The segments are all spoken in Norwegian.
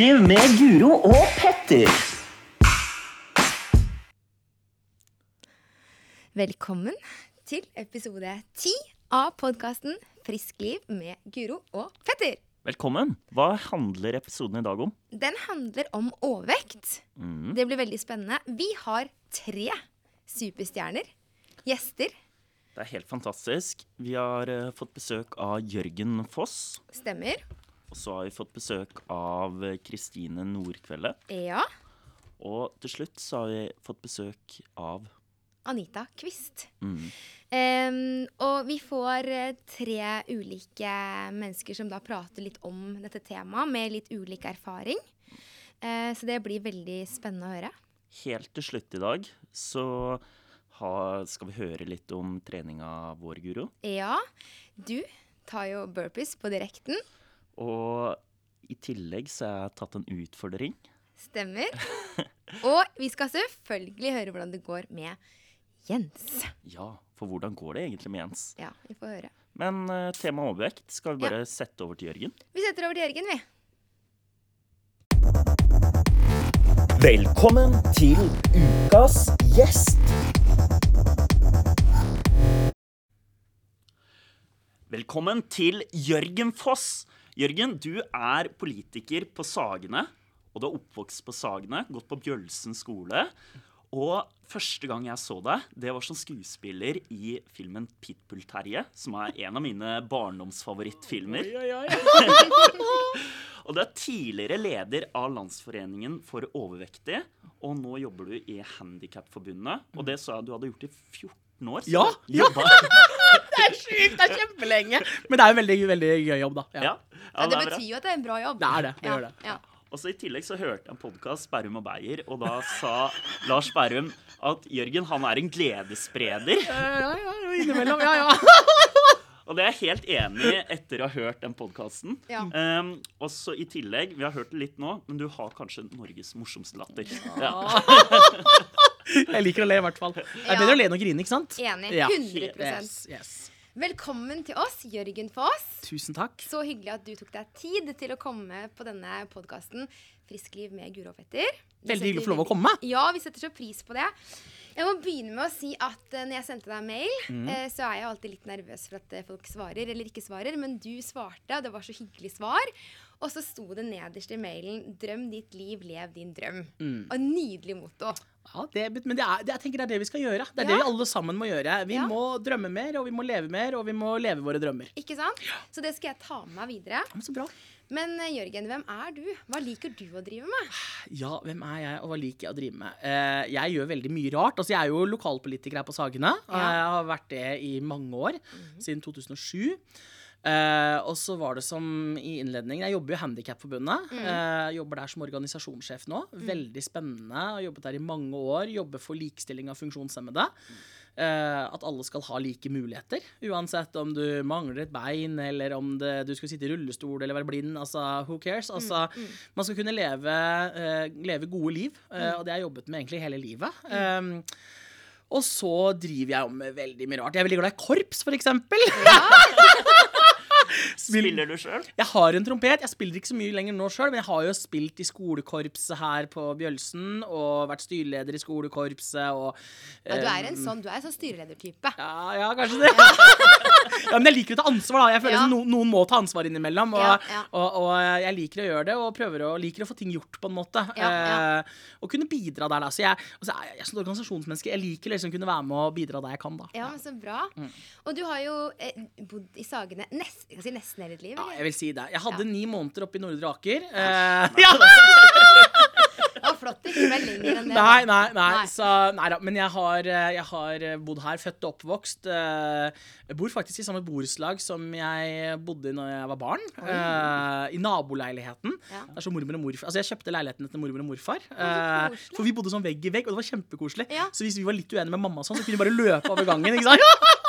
Friskliv med Guro og Petter. Velkommen til episode ti av podkasten Friskliv med Guro og Petter. Velkommen. Hva handler episoden i dag om? Den handler om overvekt. Mm. Det blir veldig spennende. Vi har tre superstjerner. Gjester. Det er helt fantastisk. Vi har uh, fått besøk av Jørgen Foss. Stemmer. Og så har vi fått besøk av Kristine Nordkvelde. Ja. Og til slutt så har vi fått besøk av Anita Kvist. mm, Um, og vi får eh, tre ulike mennesker som da prater litt om dette temaet, med litt ulik erfaring. Uh, så det blir veldig spennende å høre. Helt til slutt i dag så ha, skal vi høre litt om treninga vår, Guro. Ja, du tar jo burpees på direkten. Og i tillegg så har jeg tatt en utfordring. Stemmer. Og vi skal selvfølgelig høre hvordan det går med Jens. Ja, for hvordan går det egentlig med Jens? Ja, vi får høre. Men uh, tema overvekt skal vi bare sette over til Jørgen. Vi setter over til Jørgen, vi. Velkommen til ukas gjest. Velkommen til Jørgen Foss. Jørgen, du er politiker på Sagene, og du er oppvokst på Sagene, gått på Bjølsen skole. Og første gang jeg så deg, det var som skuespiller i filmen Pitbull-Terje, som er en av mine barndomsfavorittfilmer. og du er tidligere leder av Landsforeningen for overvektige, og nå jobber du i Handikapforbundet. Og det sa jeg du hadde gjort i 14 år. så Ja, ja. Det er sjukt! Det er kjempelenge. Men det er jo en veldig, veldig gøy jobb, da. Ja. ja, Ja, det bra. betyr jo at det er en bra jobb. Det er det, det ja, gjør det. Ja. Og så I tillegg så hørte jeg en podkast, Berrum og Beyer, og da sa Lars Berrum at Jørgen han er en gledesspreder. Ja, ja, ja, innimellom. Ja, ja. Og det er jeg helt enig i etter å ha hørt den podkasten. Ja. Um, og så i tillegg, vi har hørt det litt nå, men du har kanskje Norges morsomste latter. Ja. Jeg liker å le, i hvert fall. Det er bedre å le enn å grine, ikke sant? Enig. Ja. 100 Yes, yes. Velkommen til oss, Jørgen Foss. Tusen takk. Så hyggelig at du tok deg tid til å komme på denne podkasten Friskliv med Guro og Petter. Veldig hyggelig å få lov å komme. Ja, vi setter så pris på det. Jeg må begynne med å si at eh, når jeg sendte deg mail, Mm. så er jeg alltid litt nervøs for at eh, folk svarer eller ikke svarer, men du svarte, og det var så hyggelig svar. Og så sto det nederst i mailen 'Drøm ditt liv, lev din drøm'. Mm. Og nydelig motto. Ja, det, men det er, det, jeg tenker det er det vi skal gjøre. Det er Ja. det vi alle sammen må gjøre. Vi Ja. må drømme mer, og vi må leve mer, og vi må leve våre drømmer. Ikke sant? Så det skal jeg ta med meg videre. Ja, men så bra. Men eh, Jørgen, hvem er du? Hva liker du å drive med? Ja, hvem er jeg, og hva liker jeg å drive med? Eh, jeg gjør veldig mye rart. Altså, jeg er jo lokalpolitiker her på Sagene. Ja. Jeg har vært det i mange år, siden 2007. Eh, og så var det som i innledningen Jeg jobber jo i Handikapforbundet. Mm. Uh, jobber der som organisasjonssjef nå. Veldig spennende. Har jobbet der i mange år. Jobber for likestilling av funksjonshemmede. Eh, at alle skal ha like muligheter. Uansett om du mangler et bein, eller om det, du skal sitte i rullestol eller være blind. Altså, who cares? Altså, Man skal kunne leve, leve gode liv, eh, og det har jeg jobbet med egentlig hele livet. Um, og så driver jeg om med veldig mye rart. Jeg er veldig glad i korps, for eksempel. Spiller du sjøl? Jeg har en trompet. Jeg spiller ikke så mye lenger nå sjøl, men jeg har jo spilt i skolekorpset her på Bjølsen og vært styreleder i skolekorpset og Ja, du er eh, en sånn, du er en sånn styreledertype. ja, ja, kanskje det. ja, men jeg liker å ta ansvar, da. Jeg føler Ja. som no, Noen må ta ansvar innimellom. Og, Ja, ja. Og, og jeg liker å gjøre det, og prøver å, liker å få ting gjort, på en måte. Ja, ja. Eh, og kunne bidra der, da. Så jeg, altså, er jeg, jeg er sånn organisasjonsmenneske. Jeg liker liksom kunne være med og bidra der jeg kan, da. Ja, men Så bra. Mm. Og du har jo eh, bodd i Sagene kan si nesten hele ditt liv. Ja, jeg vil si det. Jeg hadde ni måneder oppe i Nordre Aker. Eh, ja. Det var flott ikke ble lenger enn det. Nei, nei, nei. Nei. Så, nei da. Men jeg har, eh, jeg har bodd her, født og oppvokst. eh, Jeg bor faktisk i samme borettslag som jeg bodde i når jeg var barn. Oi. I naboleiligheten. Ja. Det så mormor og morfar Altså Jeg kjøpte leiligheten etter mormor og morfar. eh, for vi bodde sånn vegg i vegg, og det var kjempekoselig. Ja. Så hvis vi var litt uenige med mamma, sånn, så kunne vi bare løpe over gangen. ikke sant?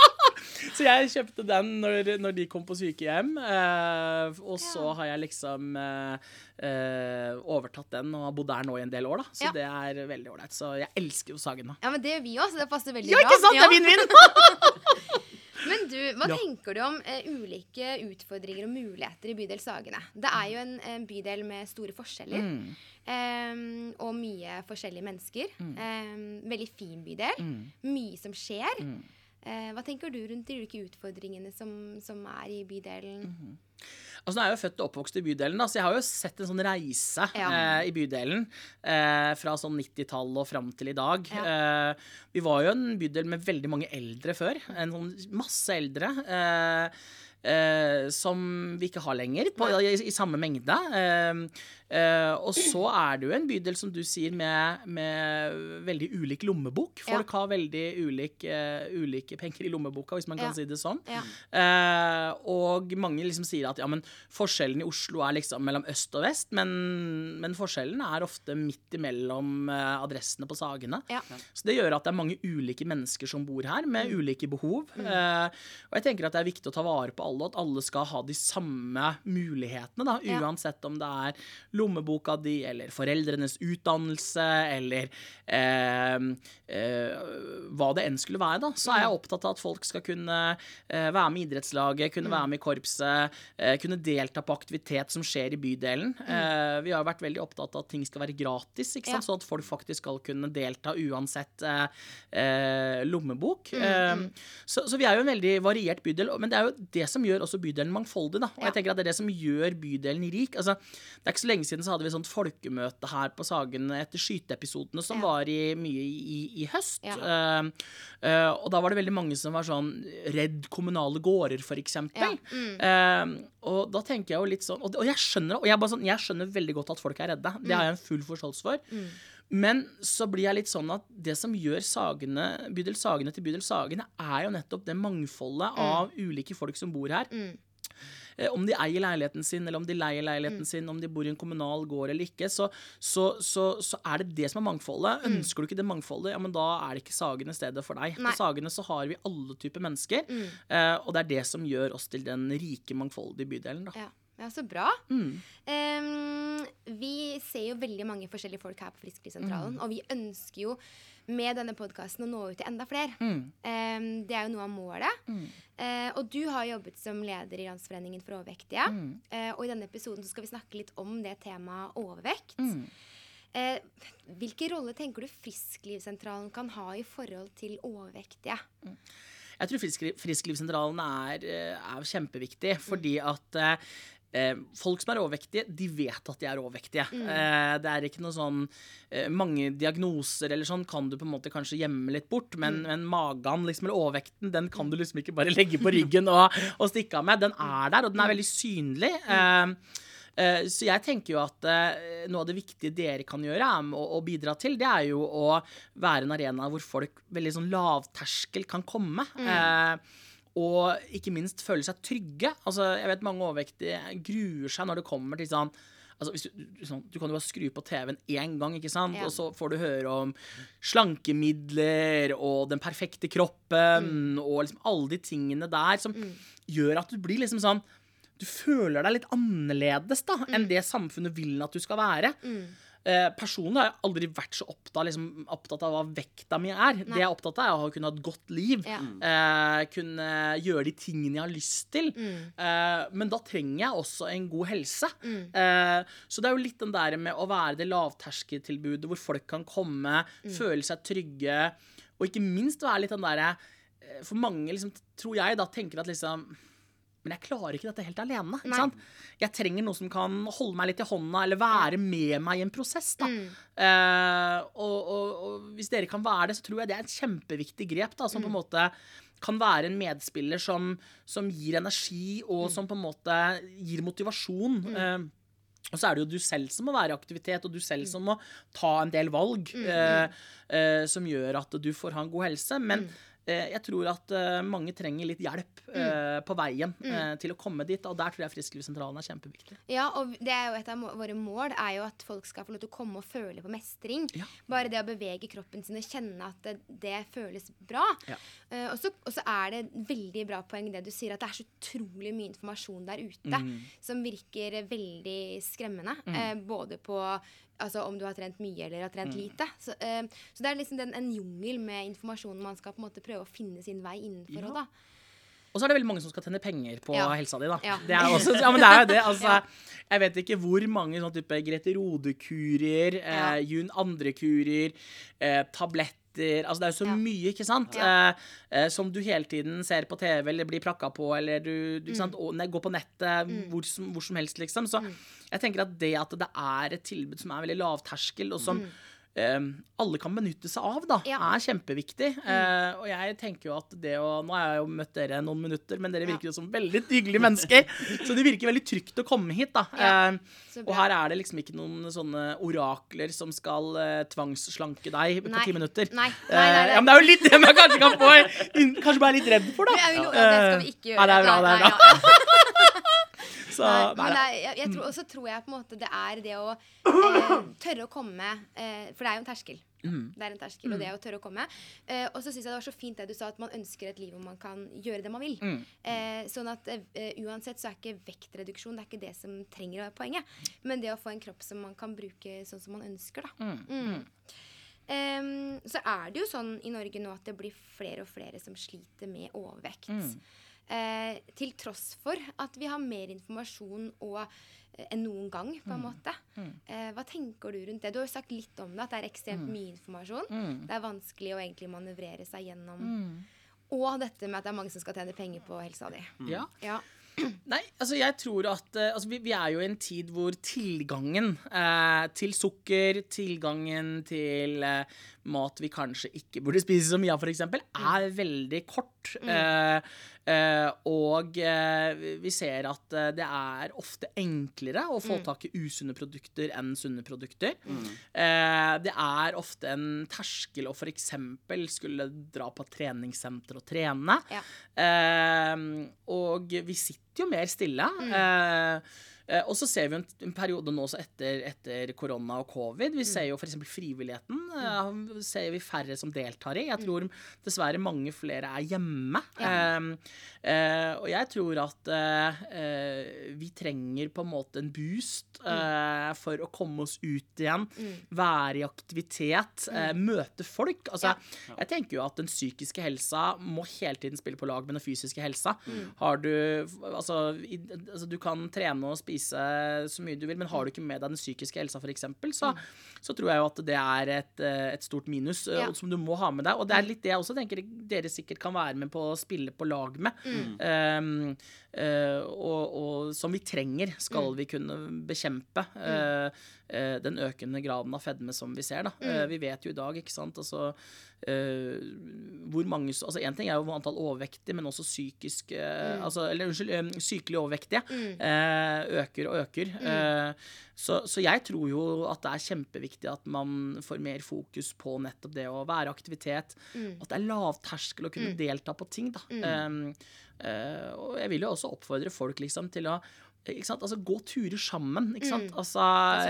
Så jeg kjøpte den når, når de kom på sykehjem. eh, og så Ja. har jeg liksom eh, eh, overtatt den og har bodd der nå i en del år. da Så Ja. det er veldig ålreit. Så jeg elsker jo Sagen nå. Ja, men det gjør vi òg, så det passer veldig Ja, bra. ikke sant? Det er vinn-vinn! Men du, hva Ja. tenker du om eh, ulike utfordringer og muligheter i bydel Sagene? Det er jo en, en bydel med store forskjeller. Mm. eh, og mye forskjellige mennesker. Eh, veldig fin bydel. Mm. Mye som skjer. Eh, hva tenker du rundt de ulike utfordringene som, som er i bydelen? Mm. Altså, nå er jeg jo født og oppvokst i bydelen, da, så jeg har jo sett en sånn reise Ja. eh, i bydelen. Eh, fra sånn 90-tallet og fram til i dag. Ja. Eh, vi var jo en bydel med veldig mange eldre før. En sånn masse eldre. Eh, eh, som vi ikke har lenger på, i, i samme mengde. Eh, og så er det jo en bydel, som du sier, med, med veldig ulik lommebok. Ja. Folk har veldig ulik, uh, ulike penger i lommeboka, hvis man kan Ja. si det sånn. Ja. Uh, og mange liksom sier at ja, men forskjellen i Oslo er liksom mellom øst og vest, men, men forskjellen er ofte midt imellom adressene på Sagene. Ja. Så det gjør at det er mange ulike mennesker som bor her, med Mm. ulike behov. Eh, og jeg tenker at det er viktig å ta vare på alle, at alle skal ha de samme mulighetene, da, Ja. uansett om det er lommeboka di, eller foreldrenes utdannelse, eller eh, eh, hva det enn skulle være, da. Så Mm. er jeg opptatt av at folk skal kunne eh, være med i idrettslaget, kunne være med i korpset, eh, kunne delta på aktivitet som skjer i bydelen. Eh, vi har vært veldig opptatt av at ting skal være gratis, ikke sant? Ja. sånn at folk faktisk skal kunne delta uansett lommebok. Mm, Eh, så, så vi er jo en veldig variert bydel, men det er jo det som gjør også bydelen mangfoldig. da. Og jeg tenker at det er det som gjør bydelen rik. Altså, det er ikke så lenge siden så hadde vi sånt folkemøte her på Sagen etter skyteepisodene som Ja. var i, mye i, i, i høst. Ja. Uh, uh, og da var det veldig mange som var sånn redd kommunale gårder, eksempel. Ja, mm. Uh, og da tenker jeg jo litt sånn Og, og jeg skjønner og jeg, bare sånn, jeg skjønner veldig godt at folk er redde. Det har jeg en full forståelse for. Mm. Men så blir jeg litt sånn at det som gjør Sagene, bydel Sagene til bydel Sagene, er jo nettopp det mangfoldet av ulike folk som bor her. Mm. Eh, Om de eier leiligheten sin, eller om de leier leiligheten sin, om de bor i en kommunal gård eller ikke, så, så, så, så er det det som er mangfoldet. Ønsker du ikke det mangfoldet, ja, men da er det ikke Sagene stedet for deg. Nei. På Sagene så har vi alle typer mennesker, eh, og det er det som gjør oss til den rike, mangfoldige bydelen. Da. Ja. ja, så bra. Mm. Um, vi ser jo veldig mange forskjellige folk her på Frisklivssentralen, Mm. og vi ønsker jo med denne podkasten å nå ut til enda flere. Mm. Um, det er jo noe av målet. Eh, og du har jobbet som leder i Landsforeningen for overvektige. Mm. Uh, og i denne episoden så skal vi snakke litt om det temaet overvekt. Mm. Eh, hvilken rolle tenker du Frisklivssentralen kan ha i forhold til overvektige? Jeg tror Frisklivssentralen er, er kjempeviktig, fordi at folk som er overvektige, de vet at de er overvektige. Eh, det er ikke noe sånn eh, Mange diagnoser eller sånn kan du på en måte kanskje gjemme litt bort, men, men magen liksom, eller overvekten den kan du liksom ikke bare legge på ryggen og, og stikke av med. Den er der, og den er veldig synlig. Eh, Eh, Så jeg tenker jo at eh, noe av det viktige dere kan gjøre og å, å bidra til, det er jo å være en arena hvor folk veldig sånn lavterskel kan komme. Eh, og ikke minst føle seg trygge. Altså, jeg vet mange overvektige gruer seg når det kommer til sånn Altså, du, sånn, du kan jo bare skru på TV-en én gang, ikke sant? Ja. og så får du høre om slankemidler og den perfekte kroppen og liksom alle de tingene der som gjør at du blir liksom sånn Du føler deg litt annerledes da enn det samfunnet vil at du skal være. Eh, personlig har jeg aldri vært så opptatt, liksom, opptatt av hva vekta mi er. Det jeg er opptatt av, er å kunne ha et godt liv. Ja. Eh, kunne gjøre de tingene jeg har lyst til. Eh, men da trenger jeg også en god helse. Eh, så det er jo litt den der med å være det lavterskeltilbudet hvor folk kan komme, føle seg trygge, og ikke minst være litt den derre eh, For mange, liksom, tror jeg, da tenker at liksom men jeg klarer ikke dette helt alene. Ikke Nei. sant? Jeg trenger noe som kan holde meg litt i hånda, eller være med meg i en prosess. Da. Mm. Eh, og, og, og hvis dere kan være det, så tror jeg det er et kjempeviktig grep. Da, som på en måte kan være en medspiller som, som gir energi, og som på en måte gir motivasjon. Eh, og så er det jo du selv som må være i aktivitet, og du selv som må ta en del valg eh, eh, som gjør at du får ha en god helse. Men jeg tror at eh, mange trenger litt hjelp mm. på veien mm. til å komme dit, og der tror jeg Frisklivssentralen er kjempeviktig. Ja, og det er jo et av våre mål er jo at folk skal få lov til å komme og føle på mestring. Ja. Bare det å bevege kroppen sin og kjenne at det, det føles bra. Ja. Eh, og, så, er det et veldig bra poeng det du sier, at det er så utrolig mye informasjon der ute Mm. som virker veldig skremmende. Eh, både på altså, om du har trent mye eller har Mm. trent lite. Så, eh, så det er liksom den, en jungel med informasjon man skal på en måte prøve å finne sin vei innenfor. Ja. Og så er det veldig mange som skal tjene penger på Ja. helsa di, da. Ja. Det er også, ja, men det er jo det. Altså, Ja. Jeg vet ikke hvor mange sånn type Grete Rode-kurer, eh, Jun andre-kurer, eh, tabletter Altså det er jo så Ja. mye, ikke sant, Ja. eh, eh, som du hele tiden ser på TV eller blir prakka på, eller du, du sant, og, nei, går på nettet Mm. hvor, som, hvor som helst, liksom. Så jeg tenker at det at det er et tilbud som er veldig lavterskel, og som eh, alle kan benytte seg av, da, Mm. Ja. er kjempeviktig. Eh, og jeg tenker jo at det å Nå har jeg jo møtt dere noen minutter, men dere virker jo som veldig hyggelige mennesker. så det virker veldig trygt å komme hit, da. Ja. Eh, og her er det liksom ikke noen sånne orakler som skal eh, tvangsslanke deg på ti minutter. Nei, nei, Eh, nei, ja, men det er jo litt det man kanskje kan få Kanskje bare er litt redd for, da. Jo- ja, det skal vi ikke gjøre. Nei, det er bra, det er bra. Så, Nei, nei, er, jeg, jeg tror, og så tror jeg på en måte det er det å eh, tørre å komme eh, For det er jo en terskel. Mm. Det er en terskel, og det å tørre å komme. Eh, og så syns jeg det var så fint det du sa, at man ønsker et liv hvor man kan gjøre det man vil. Mm. Eh, sånn at eh, uansett så er ikke vektreduksjon det er ikke det som trenger å være poenget. Men det å få en kropp som man kan bruke sånn som man ønsker, da. Mm. Mm. Så er det jo sånn i Norge nå at det blir flere og flere som sliter med overvekt. Mm. Eh, til tross for at vi har mer informasjon og, eh, enn noen gang, på en måte. Mm. Eh, hva tenker du rundt det? Du har jo sagt litt om det, at det er ekstremt mye informasjon. Mm. Det er vanskelig å egentlig manøvrere seg gjennom. Mm. Og dette med at det er mange som skal tjene penger på helsa di. Ja. Ja. Nei, altså jeg tror at eh, altså vi, vi er jo i en tid hvor tilgangen eh, til sukker, tilgangen til eh, mat vi kanskje ikke burde spise så mye av, f.eks., er veldig kort. Eh, eh, og eh, vi ser at eh, det er ofte enklere å få tak i usunne produkter enn sunne produkter. Eh, det er ofte en terskel å f.eks. skulle dra på et treningssenter og trene. Ja. Og vi sitter jo mer stille. Mm. eh, og så ser vi en, en periode nå også etter, etter korona og covid. Vi ser jo f.eks. frivilligheten. Mm. ser vi færre som deltar i. Jeg tror dessverre mange flere er hjemme. Eh, eh, og jeg tror at eh, eh, vi trenger på en måte en boost eh, for å komme oss ut igjen. Være i aktivitet. eh, møte folk. Altså, Jeg tenker jo at den psykiske helsa må hele tiden spille på lag med den fysiske helsa. Har du altså, i, altså, du kan trene og spise så mye du vil, men har du ikke med deg den psykiske helsa, f.eks., så, så tror jeg jo at det er et, eh, et stort minus eh, Ja. som du må ha med deg. Og det er litt det jeg også tenker dere sikkert kan være med på å spille på lag med. Um, uh, og, og som vi trenger, skal vi kunne bekjempe uh, uh, den økende graden av fedme som vi ser. Da. Vi vet jo i dag, ikke sant altså, hvor mange Altså Én ting er jo antall overvektige, men også psykisk mm. altså, Eller unnskyld, eh, sykelig overvektige eh, øker og øker. Eh, så, så jeg tror jo at det er kjempeviktig at man får mer fokus på nettopp det å være aktivitet. At det er lavterskel å kunne delta på ting. da. Eh, og jeg vil jo også oppfordre folk liksom til å? Altså, gå turer sammen. Ikke sant? Altså,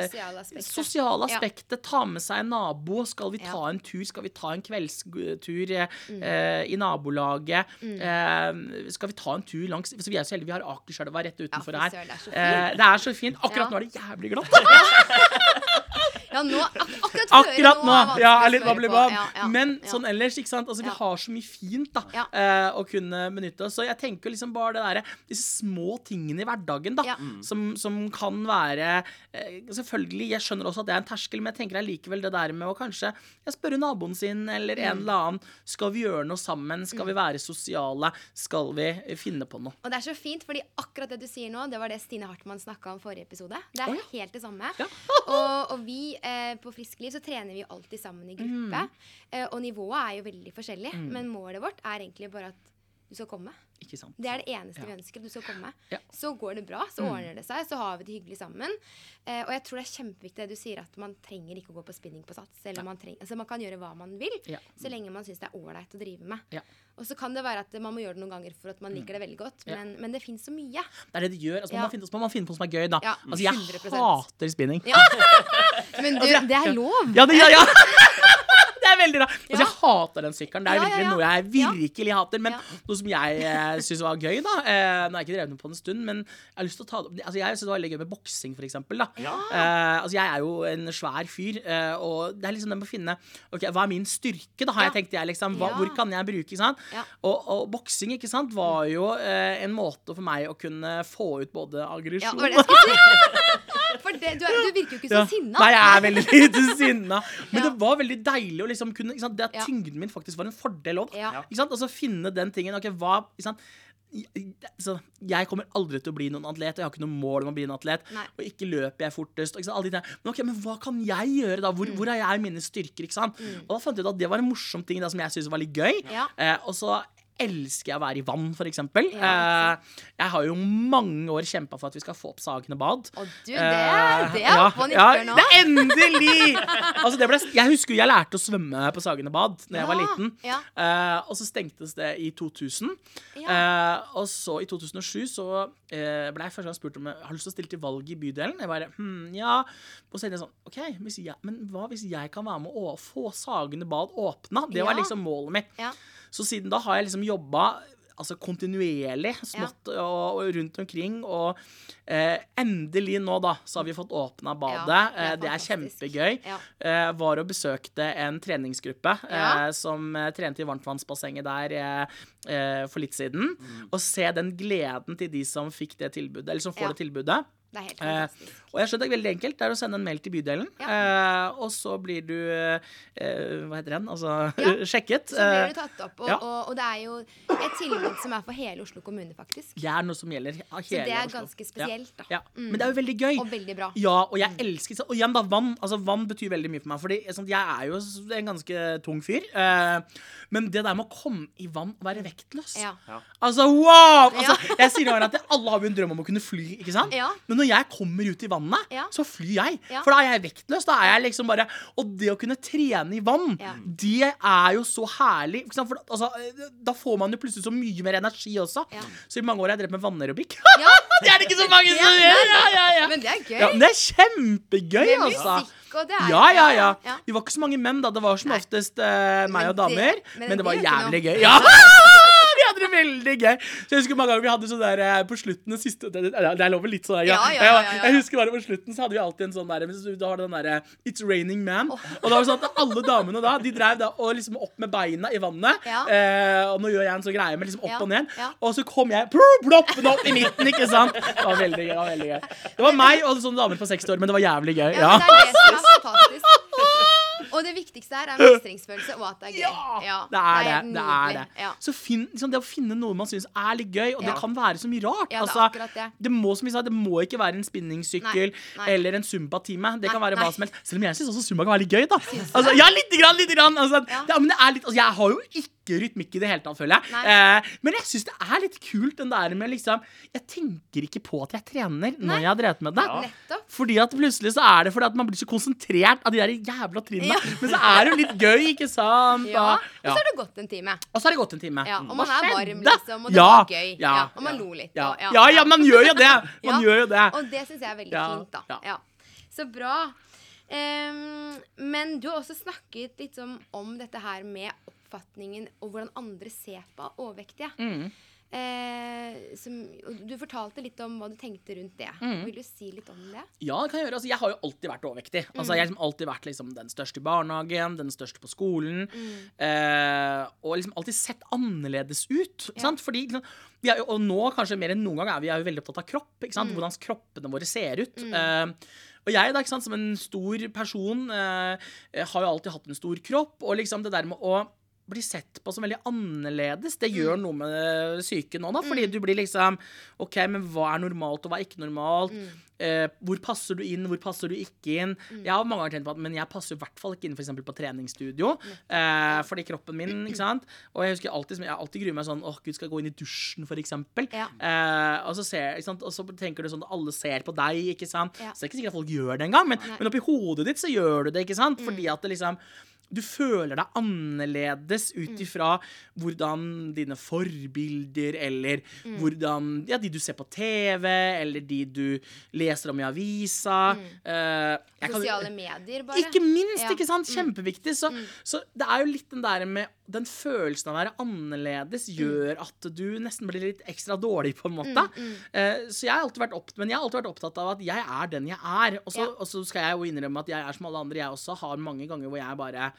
sosiale aspektet. Sosiale Ja. Ta med seg en nabo. Skal vi ta Ja. en tur? Skal vi ta en kveldstur eh, i nabolaget? Eh, skal vi ta en tur langs så Vi er så heldige, vi har Akerselva rett utenfor ja, her. det er. Eh, det er så fint. Akkurat nå er det jævlig glatt. Ja, nå, ak akkurat, Akkurat nå! nå! Ja, er litt bablibab. Ja, ja, Men ja. sånn ellers, ikke sant. Altså, vi Ja. har så mye fint da Ja. eh, å kunne benytte oss. Så jeg tenker liksom bare det derre Disse små tingene i hverdagen, da. Ja. Som, som kan være eh, Selvfølgelig, jeg skjønner også at det er en terskel, men jeg tenker allikevel det der med å kanskje jeg spørre naboen sin eller en Mm. eller annen Skal vi gjøre noe sammen? Skal vi være sosiale? Skal vi finne på noe? Og det er så fint, fordi akkurat det du sier nå, det var det Stine Hartmann snakka om forrige episode. Det er oh, ja. helt det samme. Ja. og, og vi eh, på Frisk Liv så trener vi alltid sammen i gruppe. Mm. Eh, og nivået er jo veldig forskjellig, men målet vårt er egentlig bare at du skal komme. Ikke sant? Det er det eneste Ja. vi ønsker. at Du skal komme. Ja. Så går det bra, så ordner det seg, så har vi det hyggelig sammen. Eh, og jeg tror det er kjempeviktig det du sier, at man trenger ikke å gå på spinning på sats. Eller man, treng, altså man kan gjøre hva man vil, Ja. så lenge man syns det er ålreit å drive med. Ja. Og så kan det være at man må gjøre det noen ganger for at man liker det veldig godt, men, men det fins så mye. Det er det det gjør. Altså, man, må finne, så må man finne på noe som er gøy, da. Ja, altså, jeg 100%. hater spinning. Men du, Altså, det er lov. Ja, det, ja, ja. det er veldig rart. Altså, jeg hater den sykkelen. Det er virkelig noe jeg virkelig hater. Men noe som jeg eh, syns var gøy, da eh, Nå har jeg ikke drevet med på en stund, men jeg har lyst til å ta det opp Altså, jeg syns det var veldig gøy med boksing, for eksempel. Da. Ja. Eh, altså, jeg er jo en svær fyr, eh, og det er liksom det med å finne Ok, Hva er min styrke, da, har jeg tenkt jeg liksom. Hva, Ja. Hvor kan jeg bruke, ikke sant? Ja. Og, og boksing, ikke sant, var jo en måte for meg å kunne få ut både aggresjon jeg si. For det, du, er, du virker jo ikke så Ja. sinna. Nei, jeg er veldig lite sinna. Men Ja. det var veldig deilig å liksom kunne? Det at Ja. tyngden min faktisk var en fordel òg. Ja. Altså finne den tingen. Ok, hva? Så jeg kommer aldri til å bli noen atlet, og jeg har ikke noe mål om å bli en atlet. Nei. Og ikke løper jeg fortest. Men ok, men hva kan jeg gjøre, da? Hvor, Mm. hvor er jeg mine styrker? ikke sant? Og da fant jeg ut at det var en morsom ting da, som jeg syntes var litt gøy. Ja. Eh, og så elsker jeg å være i vann, eksempel. Ja, eh, jeg har jo mange år kjempa for at vi skal få opp Sagene bad. Og du, det, er, det er oppe og ja, nå. det er endelig! altså, det ble, jeg husker jeg lærte å svømme på Sagene bad da jeg var liten. ja. Eh, og så stengtes det i 2000. Ja. Eh, og så i 2007 så uh, ble jeg første gang spurt om jeg har lyst til å stille til valg i bydelen. Jeg bare, hm, ja. Og så er det sånn OK, hvis jeg, men hva hvis jeg kan være med å få Sagene bad åpna? Det var liksom målet mitt. Ja. Så siden da har jeg liksom jobba altså kontinuerlig, smått og, og rundt omkring. Og eh, endelig nå, da, så har vi fått åpna badet. Ja, det er Eh, det er kjempegøy. Ja. Eh, var og besøkte en treningsgruppe Ja. eh, som eh, trente i varmtvannsbassenget der eh, for litt siden. Og se den gleden til de som fikk det tilbudet, eller som får Ja. det tilbudet. Det er helt Eh, fantastisk. og jeg skjønner det er veldig enkelt. Det er å sende en mail til bydelen. Ja. Eh, og så blir du eh, Hva heter den? Altså Ja. sjekket. Så blir Eh, du tatt opp. Og, ja. og, og det er jo et tilbud som er for hele Oslo kommune, faktisk. det er noe som gjelder hele Så det er Oslo. ganske spesielt, da. Ja. Men det er jo veldig gøy. Og veldig bra. Ja, og jeg elsker Og igjen, da, vann. Altså, vann betyr veldig mye for meg. Fordi sånn, jeg er jo en ganske tung fyr. Eh, men det der med å komme i vann og være vektløs Ja. Altså, wow! Altså, jeg sier jo at Alle har jo en drøm om å kunne fly, ikke sant? Ja. Men når jeg kommer ut i vannet, Ja. så flyr jeg. Ja. For da er jeg vektløs. Da er jeg liksom bare Og det å kunne trene i vann, Ja. det er jo så herlig. For, altså, da får man jo plutselig så mye mer energi også. Så i mange år har jeg drevet med vannerobikk. Det er det ikke så mange som gjør! Ja, ja, ja. Men det er gøy. Ja, men det er kjempegøy, altså. det er altså. ja, ja. ja. Vi var ikke så mange menn, da. Det var som oftest uh, meg og damer. det- men men, det var det ikke jævlig gøy. Ja! Hadde det veldig gøy. Så jeg husker mange ganger vi hadde sånn der eh, på slutten siste Det, er lov litt sånn der, Ja, ja, ja, ja. Jeg husker bare på slutten så hadde vi alltid en sånn der Da var det den derre It's raining man. Og da var det sånn at alle damene da De drev da og liksom opp med beina i vannet. Eh, og nå gjør jeg en sånn greie med liksom opp og ned. Og så kom jeg plopp, ploppende opp i midten, ikke sant? Det var veldig gøy. Det var veldig gøy Det var meg og sånne damer på 60 år, men det var jævlig gøy. Ja, Ja. men det er det som er fantastisk. Og det viktigste her er mestringsfølelse og at det er gøy. Ja, det er det. det, er det. Ja. Så finn, liksom, det å finne noe man syns er litt gøy, og det kan være så mye rart. Ja, det er altså, akkurat det. det må som vi sa, det må ikke være en spinningsykkel eller en zumba-time. Det Nei, kan være nei. hva som helst. Selv om jeg syns også zumba kan være litt gøy, da. Altså, ja, lite grann, lite grann. Altså, ja, men det er litt, altså, jeg har jo ikke rytmikk i det hele tatt, føler jeg. Eh, men jeg syns det er litt kult, den der med liksom Jeg tenker ikke på at jeg trener når jeg har drevet med det. Ja. Fordi at plutselig så er det fordi at man blir så konsentrert av de der jævla trinnene. Men så er det jo litt gøy, ikke sant? Ja. Og, så har det gått en time. og så har det gått en time. Ja, og Hva man er varm, liksom, og det Ja, var gøy. Ja, Ja, og man ja, lo litt, Ja, og- ja, ja, ja, ja. man gjør jo det. Man Ja. gjør jo det. Og det syns jeg er veldig Ja, fint, da. ja. Ja. Så bra. Um, men du har også snakket litt om, om dette her med oppfatningen og hvordan andre ser på overvektige. Mm. Eh, som, du fortalte litt om hva du tenkte rundt det. Mm. Vil du si litt om det? Ja, det kan jeg gjøre. Altså, jeg har jo alltid vært overvektig. Altså, jeg har liksom alltid vært liksom, den største i barnehagen, den største på skolen. Eh, og liksom alltid sett annerledes ut. Ja. Fordi, liksom, er og nå kanskje mer enn noen gang er vi er veldig opptatt av kropp. Sant? Hvordan kroppene våre ser ut. Eh, og jeg da, som en stor person eh, har jo alltid hatt en stor kropp. Og liksom det der med å bli sett på som veldig annerledes, det gjør noe med psyken nå, da. Fordi du blir liksom OK, men hva er normalt, og hva er ikke normalt? Eh, hvor passer du inn, hvor passer du ikke inn? Jeg har mange ganger tenkt på at Men jeg passer i hvert fall ikke inn for på treningsstudio. Eh, fordi kroppen min, ikke sant. Og jeg husker alltid Jeg alltid gruer meg sånn Åh, gud, skal jeg gå inn i dusjen, for eksempel? Ja. Eh, og, så ser, ikke sant? og så tenker du sånn at alle ser på deg, ikke sant. Ja. Så det er ikke sikkert at folk gjør det engang, men, men oppi hodet ditt så gjør du det, ikke sant. Fordi at det liksom du føler deg annerledes ut Mm. ifra hvordan dine forbilder, eller Mm. hvordan Ja, de du ser på TV, eller de du leser om i avisa. Mm. Sosiale medier, bare. ikke minst, Ja. Mm. ikke sant? Kjempeviktig. Så, så det er jo litt den der med Den følelsen av å være annerledes Mm. gjør at du nesten blir litt ekstra dårlig, på en måte. mm. Eh, så jeg har alltid vært opp, men jeg har alltid vært opptatt av at jeg er den jeg er. Og så, Ja. og så skal jeg jo innrømme at jeg er som alle andre. Jeg også har mange ganger hvor jeg bare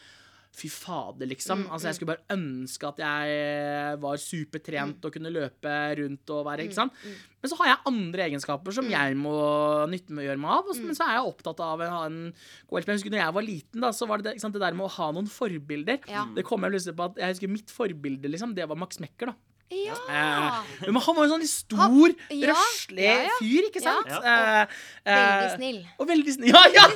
Fy fader, liksom. Mm, altså, jeg skulle bare ønske at jeg var supertrent Mm. og kunne løpe rundt og være Ikke sant? Men så har jeg andre egenskaper Mm. som jeg må nytte med å gjøre meg av. Men så er jeg opptatt av å ha en god helse. Jeg når jeg var liten, da, så var det sant, det der med å ha noen forbilder. Ja. Det kom jeg plutselig på at Jeg husker mitt forbilde, liksom, det var Max Mekker, da. Ja. Eh, men han var jo sånn litt stor, ja, røslig ja, ja. fyr, ikke sant? Ja. Eh, Veldig eh, snill. og veldig snill. Ja, ja!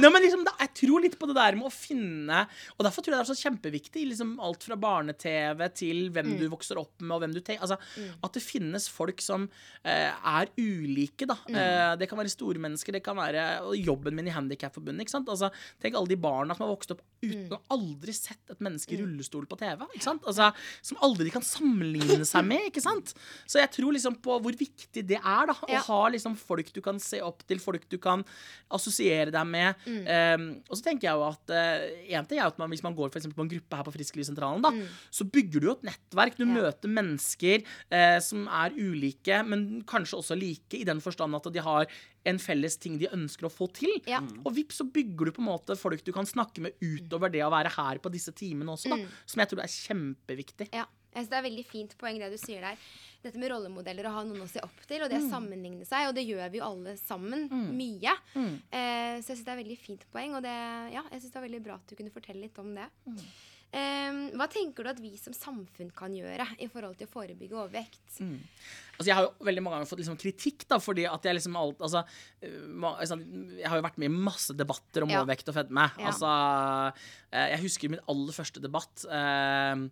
Nei, men liksom, da, jeg tror litt på det der med å finne Og derfor tror jeg det er så kjempeviktig. Liksom alt fra barne-TV til hvem Mm. du vokser opp med, og hvem du tenker altså, At det finnes folk som eh, er ulike, da. Mm. Eh, det kan være store mennesker, det kan være jobben min i Handikapforbundet. ikke sant? Altså, tenk alle de barna som har vokst opp uten Mm. å aldri sett et menneske i rullestol på TV. ikke sant? Altså, Som aldri kan sammenligne seg med. ikke sant? Så jeg tror liksom på hvor viktig det er da, å ha liksom folk du kan se opp til, folk du kan assosiere deg med. Mm. Um, og så tenker jeg jo at uh, en ting er at man, Hvis man går for på en gruppe her på Frisklivssentralen, da, Mm. så bygger du jo et nettverk. Du Ja. møter mennesker uh, som er ulike, men kanskje også like, i den forstand at de har en felles ting de ønsker å få til. Ja. Og vips, så bygger du på en måte folk du kan snakke med utover det å være her på disse timene også, da, Mm. som jeg tror er kjempeviktig. Ja, jeg synes Det er veldig fint poeng det du sier der. Dette med rollemodeller å ha noen å se opp til, og det å sammenligne seg. Og det gjør vi jo alle sammen. Mye. Mm. Eh, så jeg syns det er veldig fint poeng, og det, ja, jeg synes det var veldig bra at du kunne fortelle litt om det. Um, hva tenker du at vi som samfunn kan gjøre i forhold til å forebygge overvekt? Mm. Altså, jeg har jo veldig mange ganger fått liksom, kritikk da, fordi at jeg liksom alt altså, øh, altså Jeg har jo vært med i masse debatter om ja. overvekt og fedme. Ja. Altså, eh, jeg husker min aller første debatt. Eh,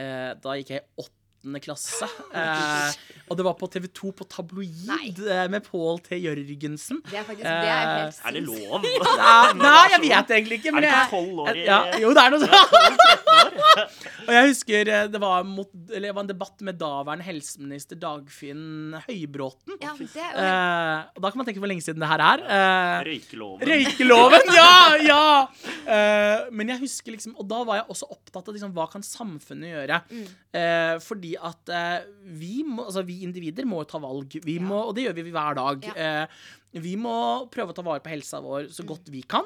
eh da gikk jeg opp 8. klasse. Eh, og det var på TV2 på tabloid eh, med Pål T. Jørgensen. Det er faktisk det er helt sykt. Er det lov? ja, nei, jeg vet egentlig ikke. er det ikke tolv år i ja, Jo, det er noe sånt. og jeg husker eh, det var, mot, det var, en debatt med daværende helseminister Dagfinn Høybråten. Ja, det. Eh, og da kan man tenke hvor lenge siden det her er. Eh, røykeloven. Røykeloven, ja! ja! Eh, men jeg husker liksom Og da var jeg også opptatt av liksom, hva kan samfunnet gjøre? Mm. fordi fordi at eh, vi, må, altså, vi individer må ta valg. Vi Ja. må, og det gjør vi hver dag. Ja. Eh, vi må prøve å ta vare på helsa vår så godt vi kan.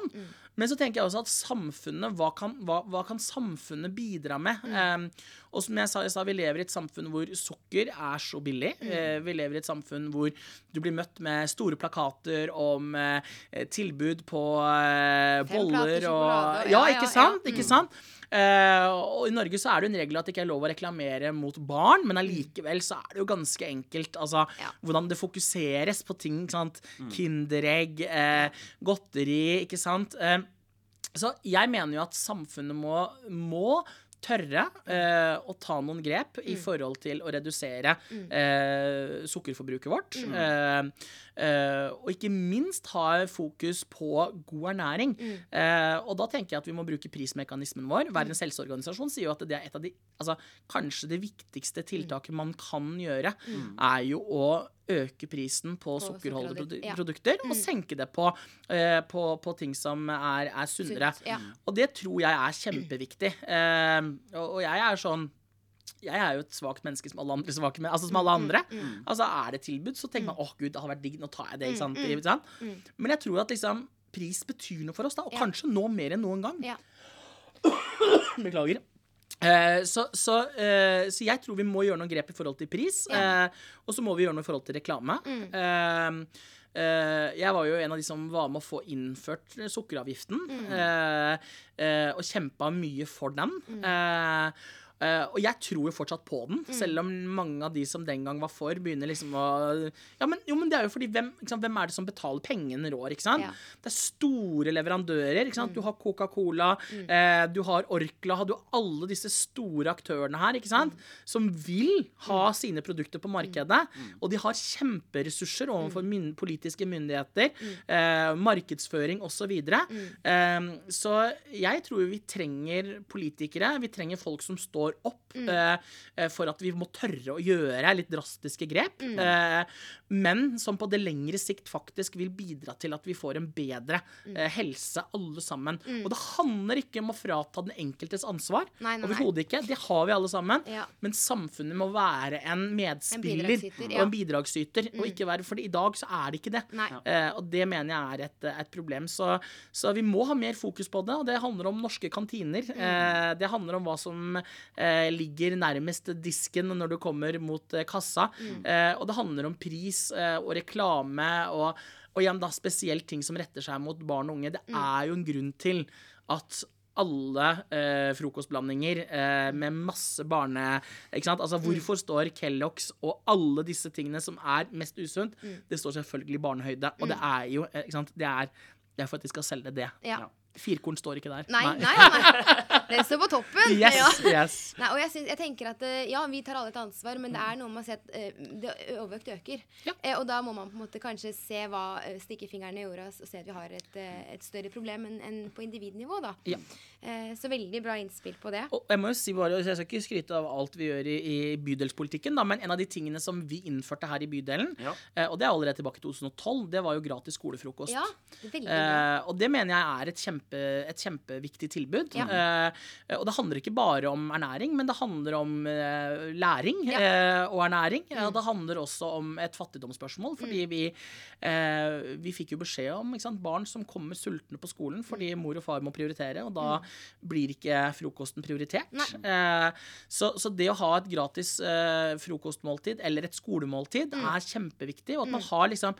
Men så tenker jeg også at samfunnet, hva kan, hva, hva kan samfunnet bidra med? Eh, og som jeg sa, jeg sa, vi lever i et samfunn hvor sukker er så billig. Eh, vi lever i et samfunn hvor du blir møtt med store plakater om eh, tilbud på eh, boller og Ja, ja, ja, ikke sant? ja. Ikke sant? Eh, og I Norge så er det jo en regel at det ikke er lov å reklamere mot barn, men allikevel så er det jo ganske enkelt. Altså, Ja. Hvordan det fokuseres på ting. Ikke sant? Kinderegg, eh, godteri, ikke sant. Eh, så jeg mener jo at samfunnet må, må tørre eh, å ta noen grep i forhold til å redusere eh, sukkerforbruket vårt. Mm. eh, og ikke minst ha fokus på god ernæring. Eh, og da tenker jeg at vi må bruke prismekanismen vår. Verdens helseorganisasjon sier jo at det er et av de altså, Kanskje det viktigste tiltaket man kan gjøre, er jo å øke prisen på, sukkerholdige sukkerholdig, produ ja. produkter og senke det på, eh, på, på ting som er, er sunnere. Sunt, ja. Og det tror jeg er kjempeviktig. Eh, og, og jeg er sånn jeg er jo et svakt menneske som alle andre svake altså som alle andre. Altså Er det tilbud, så tenker man åh gud, det har vært digg, nå tar jeg det. ikke sant? Ikke sant? Men jeg tror at liksom pris betyr noe for oss, da, og Ja. kanskje nå mer enn noen gang. Ja. Beklager. Eh, så, så, eh, så jeg tror vi må gjøre noen grep i forhold til pris. Ja. Eh, og så må vi gjøre noe i forhold til reklame. Eh, eh, jeg var jo en av de som var med å få innført sukkeravgiften. Eh, og kjempa mye for den. Eh, Eh, og jeg tror jo fortsatt på den, selv om mange av de som den gang var for, begynner liksom å Ja, men, jo, men det er jo fordi hvem, ikke sant, hvem er det som betaler pengene rår, ikke sant? Ja. Det er store leverandører, ikke sant? Du har Coca-Cola, eh, du har Orkla, du har alle disse store aktørene her, ikke sant? Som vil ha sine produkter på markedet, og de har kjemperessurser overfor myn politiske myndigheter, uh, markedsføring osv. Eh, så jeg tror vi trenger politikere, vi trenger folk som står opp mm. eh, for at vi må tørre å gjøre litt drastiske grep, eh, men som på det lengre sikt faktisk vil bidra til at vi får en bedre eh, helse alle sammen. Og det handler ikke om å frata den enkeltes ansvar, overhodet ikke. Det har vi alle sammen. Ja. Men samfunnet må være en medspiller bidragsyter, og en bidragsyter, og ikke være For i dag så er det ikke det. Eh, og det mener jeg er et, et problem. Så, så vi må ha mer fokus på det, og det handler om norske kantiner. Eh, det handler om hva som eh, ligger nærmest disken når du kommer mot eh, kassa. Eh, og det handler om pris eh, og reklame og, og igjen da spesielt ting som retter seg mot barn og unge. Det er jo en grunn til at alle eh, frokostblandinger eh, med masse barne... Ikke sant? Altså, hvorfor står Kellogg's og alle disse tingene som er mest usunt, det står selvfølgelig barnehøyde. Og det er jo ikke sant? Det er, det er for at de skal selge det. Ja. Firkorn står ikke der. Nei, nei, nei. Det står på toppen. Yes, Ja. yes. Nei, og jeg, synes, jeg tenker at eh, Ja, vi tar alle et ansvar, men det er noe med å se at eh, det, overvekt øker. Ja. Eh, og da må man på en måte kanskje se hva eh, stikke fingeren i jorda og se at vi har et, et større problem enn en på individnivå, da. Ja. Eh, så veldig bra innspill på det. Og jeg må jo si bare, Jeg skal ikke skryte av alt vi gjør i, i bydelspolitikken, da, men en av de tingene som vi innførte her i bydelen, Ja. eh, og det er allerede tilbake i 2012, det var jo gratis skolefrokost. Ja, veldig bra. Eh, og det mener jeg er et, kjempe, et kjempeviktig tilbud. Ja. Eh, og det handler ikke bare om ernæring, men det handler om eh, læring Ja. eh, og ernæring. Og det handler også om et fattigdomsspørsmål, fordi vi, eh, vi fikk jo beskjed om ikke sant, barn som kommer sultne på skolen fordi mor og far må prioritere, og da blir ikke frokosten prioritert. Eh, så, så det å ha et gratis eh, frokostmåltid eller et skolemåltid er kjempeviktig, og at man har liksom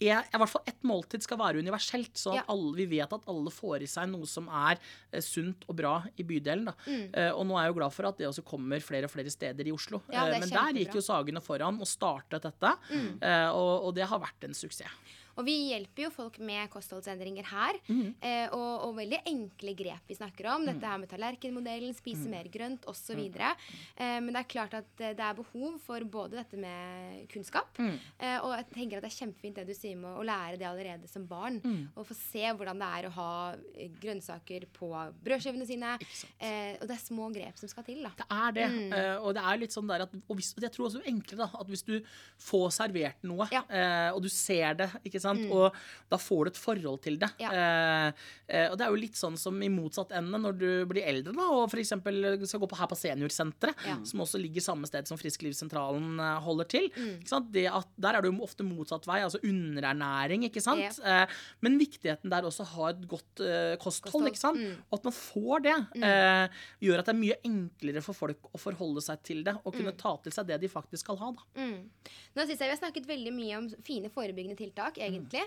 er, i hvert fall ett måltid skal være universelt, så at Ja. alle, vi vet at alle får i seg noe som er eh, sunt og bra i bydelen. Mm. Eh, og nå er jeg jo glad for at det også kommer flere og flere steder i Oslo. Ja, Eh, men der gikk jo Sagene foran og startet dette, eh, og, og det har vært en suksess. Og vi hjelper jo folk med kostholdsendringer her. Mm. Eh, og, og veldig enkle grep vi snakker om. Mm. Dette her med tallerkenmodellen, spise mer grønt osv. Eh, men det er klart at det er behov for både dette med kunnskap, Mm. eh, og jeg tenker at det er kjempefint det du sier med å lære det allerede som barn. Mm. Og få se hvordan det er å ha eh, grønnsaker på brødskivene sine. Eh, og det er små grep som skal til, da. Det er det. Mm. eh, og det er litt sånn der at Og hvis, jeg tror også enklere da, at hvis du får servert noe, Ja. Mm. eh, og du ser det, ikke sant, og da får du et forhold til det. Ja. Eh, eh, og det er jo litt sånn som i motsatt ende når du blir eldre da, og f.eks. skal gå på her på seniorsenteret, Ja. som også ligger samme sted som Frisklivssentralen eh, holder til. Mm. Det at, der er det jo ofte motsatt vei, altså underernæring, ikke sant. Eh, men viktigheten der også å ha et godt eh, kosthold, ikke sant. mm. Og at man får det, eh, gjør at det er mye enklere for folk å forholde seg til det, og Mm. kunne ta til seg det de faktisk skal ha. Da. Mm. Nå synes jeg Vi har snakket veldig mye om fine forebyggende tiltak, Mm. Egentlig.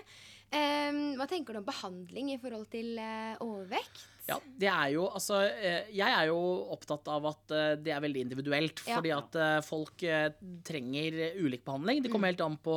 Um, hva tenker du om behandling i forhold til uh, overvekt? Ja, det er jo, altså, eh, jeg er jo opptatt av at eh, det er veldig individuelt. Ja. Fordi at folk trenger ulik behandling. Det Mm. kommer helt an på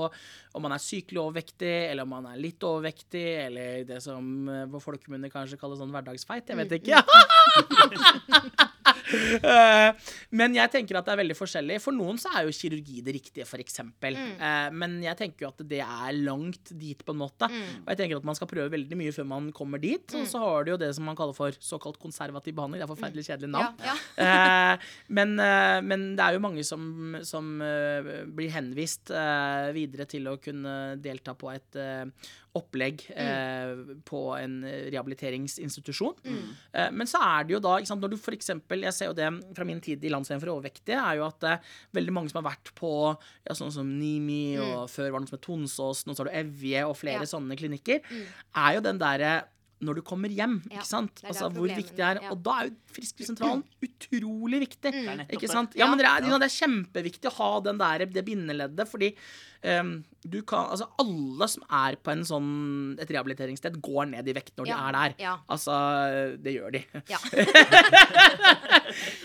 om man er sykelig overvektig, eller om man er litt overvektig, eller det som på folkemunne kanskje kalles sånn hverdagsfeit. Jeg Mm, vet ikke. Eh, Men jeg tenker at det er veldig forskjellig. For noen så er jo kirurgi det riktige, f.eks. Mm. Eh, Men jeg tenker jo at det er langt dit, på en måte. Mm. Og jeg tenker at man skal prøve veldig mye før man kommer dit. Og så har du jo det som man kaller for såkalt konservativ behandling. Det er forferdelig kjedelig navn. Ja, ja. Eh, men, men det er jo mange som, som blir henvist videre til å kunne delta på et opplegg eh, på en rehabiliteringsinstitusjon. Eh, men så er det jo da, sant, når du for eksempel, jeg ser jo det fra min tid i Landsforeningen for overvektige, er jo at eh, veldig mange som har vært på ja, sånn som Nimi, og før var det noe som het Tonsås, nå så har du Evje og flere Ja. sånne klinikker, er jo den derre når du kommer hjem. Ja, ikke sant? Altså hvor viktig det er. ja. Og da er jo Frisklivssentralen utrolig viktig. Er Ikke sant? Ja, men det er, det er kjempeviktig å ha den der, det bindeleddet, fordi um, du kan, altså alle som er på en sånn, et rehabiliteringssted, går ned i vekt når Ja, de er der. ja. Altså, det gjør de. Ja.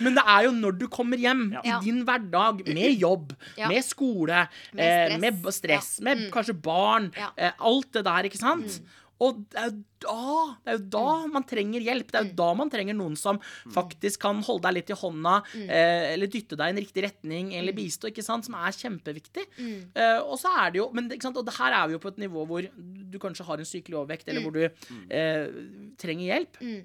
Men det er jo når du kommer hjem Ja. i din hverdag med jobb, Ja. med skole, Med eh, stress. med stress, Ja. med Mm. kanskje barn, Ja. eh, alt det der, ikke sant? Og det er jo da, det er jo da man trenger hjelp. Det er jo da man trenger noen som faktisk kan holde deg litt i hånda, eh, eller dytte deg i en riktig retning, eller bistå, ikke sant, som er kjempeviktig. Eh, og så er det jo Men ikke sant, og det her er vi jo på et nivå hvor du kanskje har en sykelig overvekt, eller hvor du eh, trenger hjelp. Mm.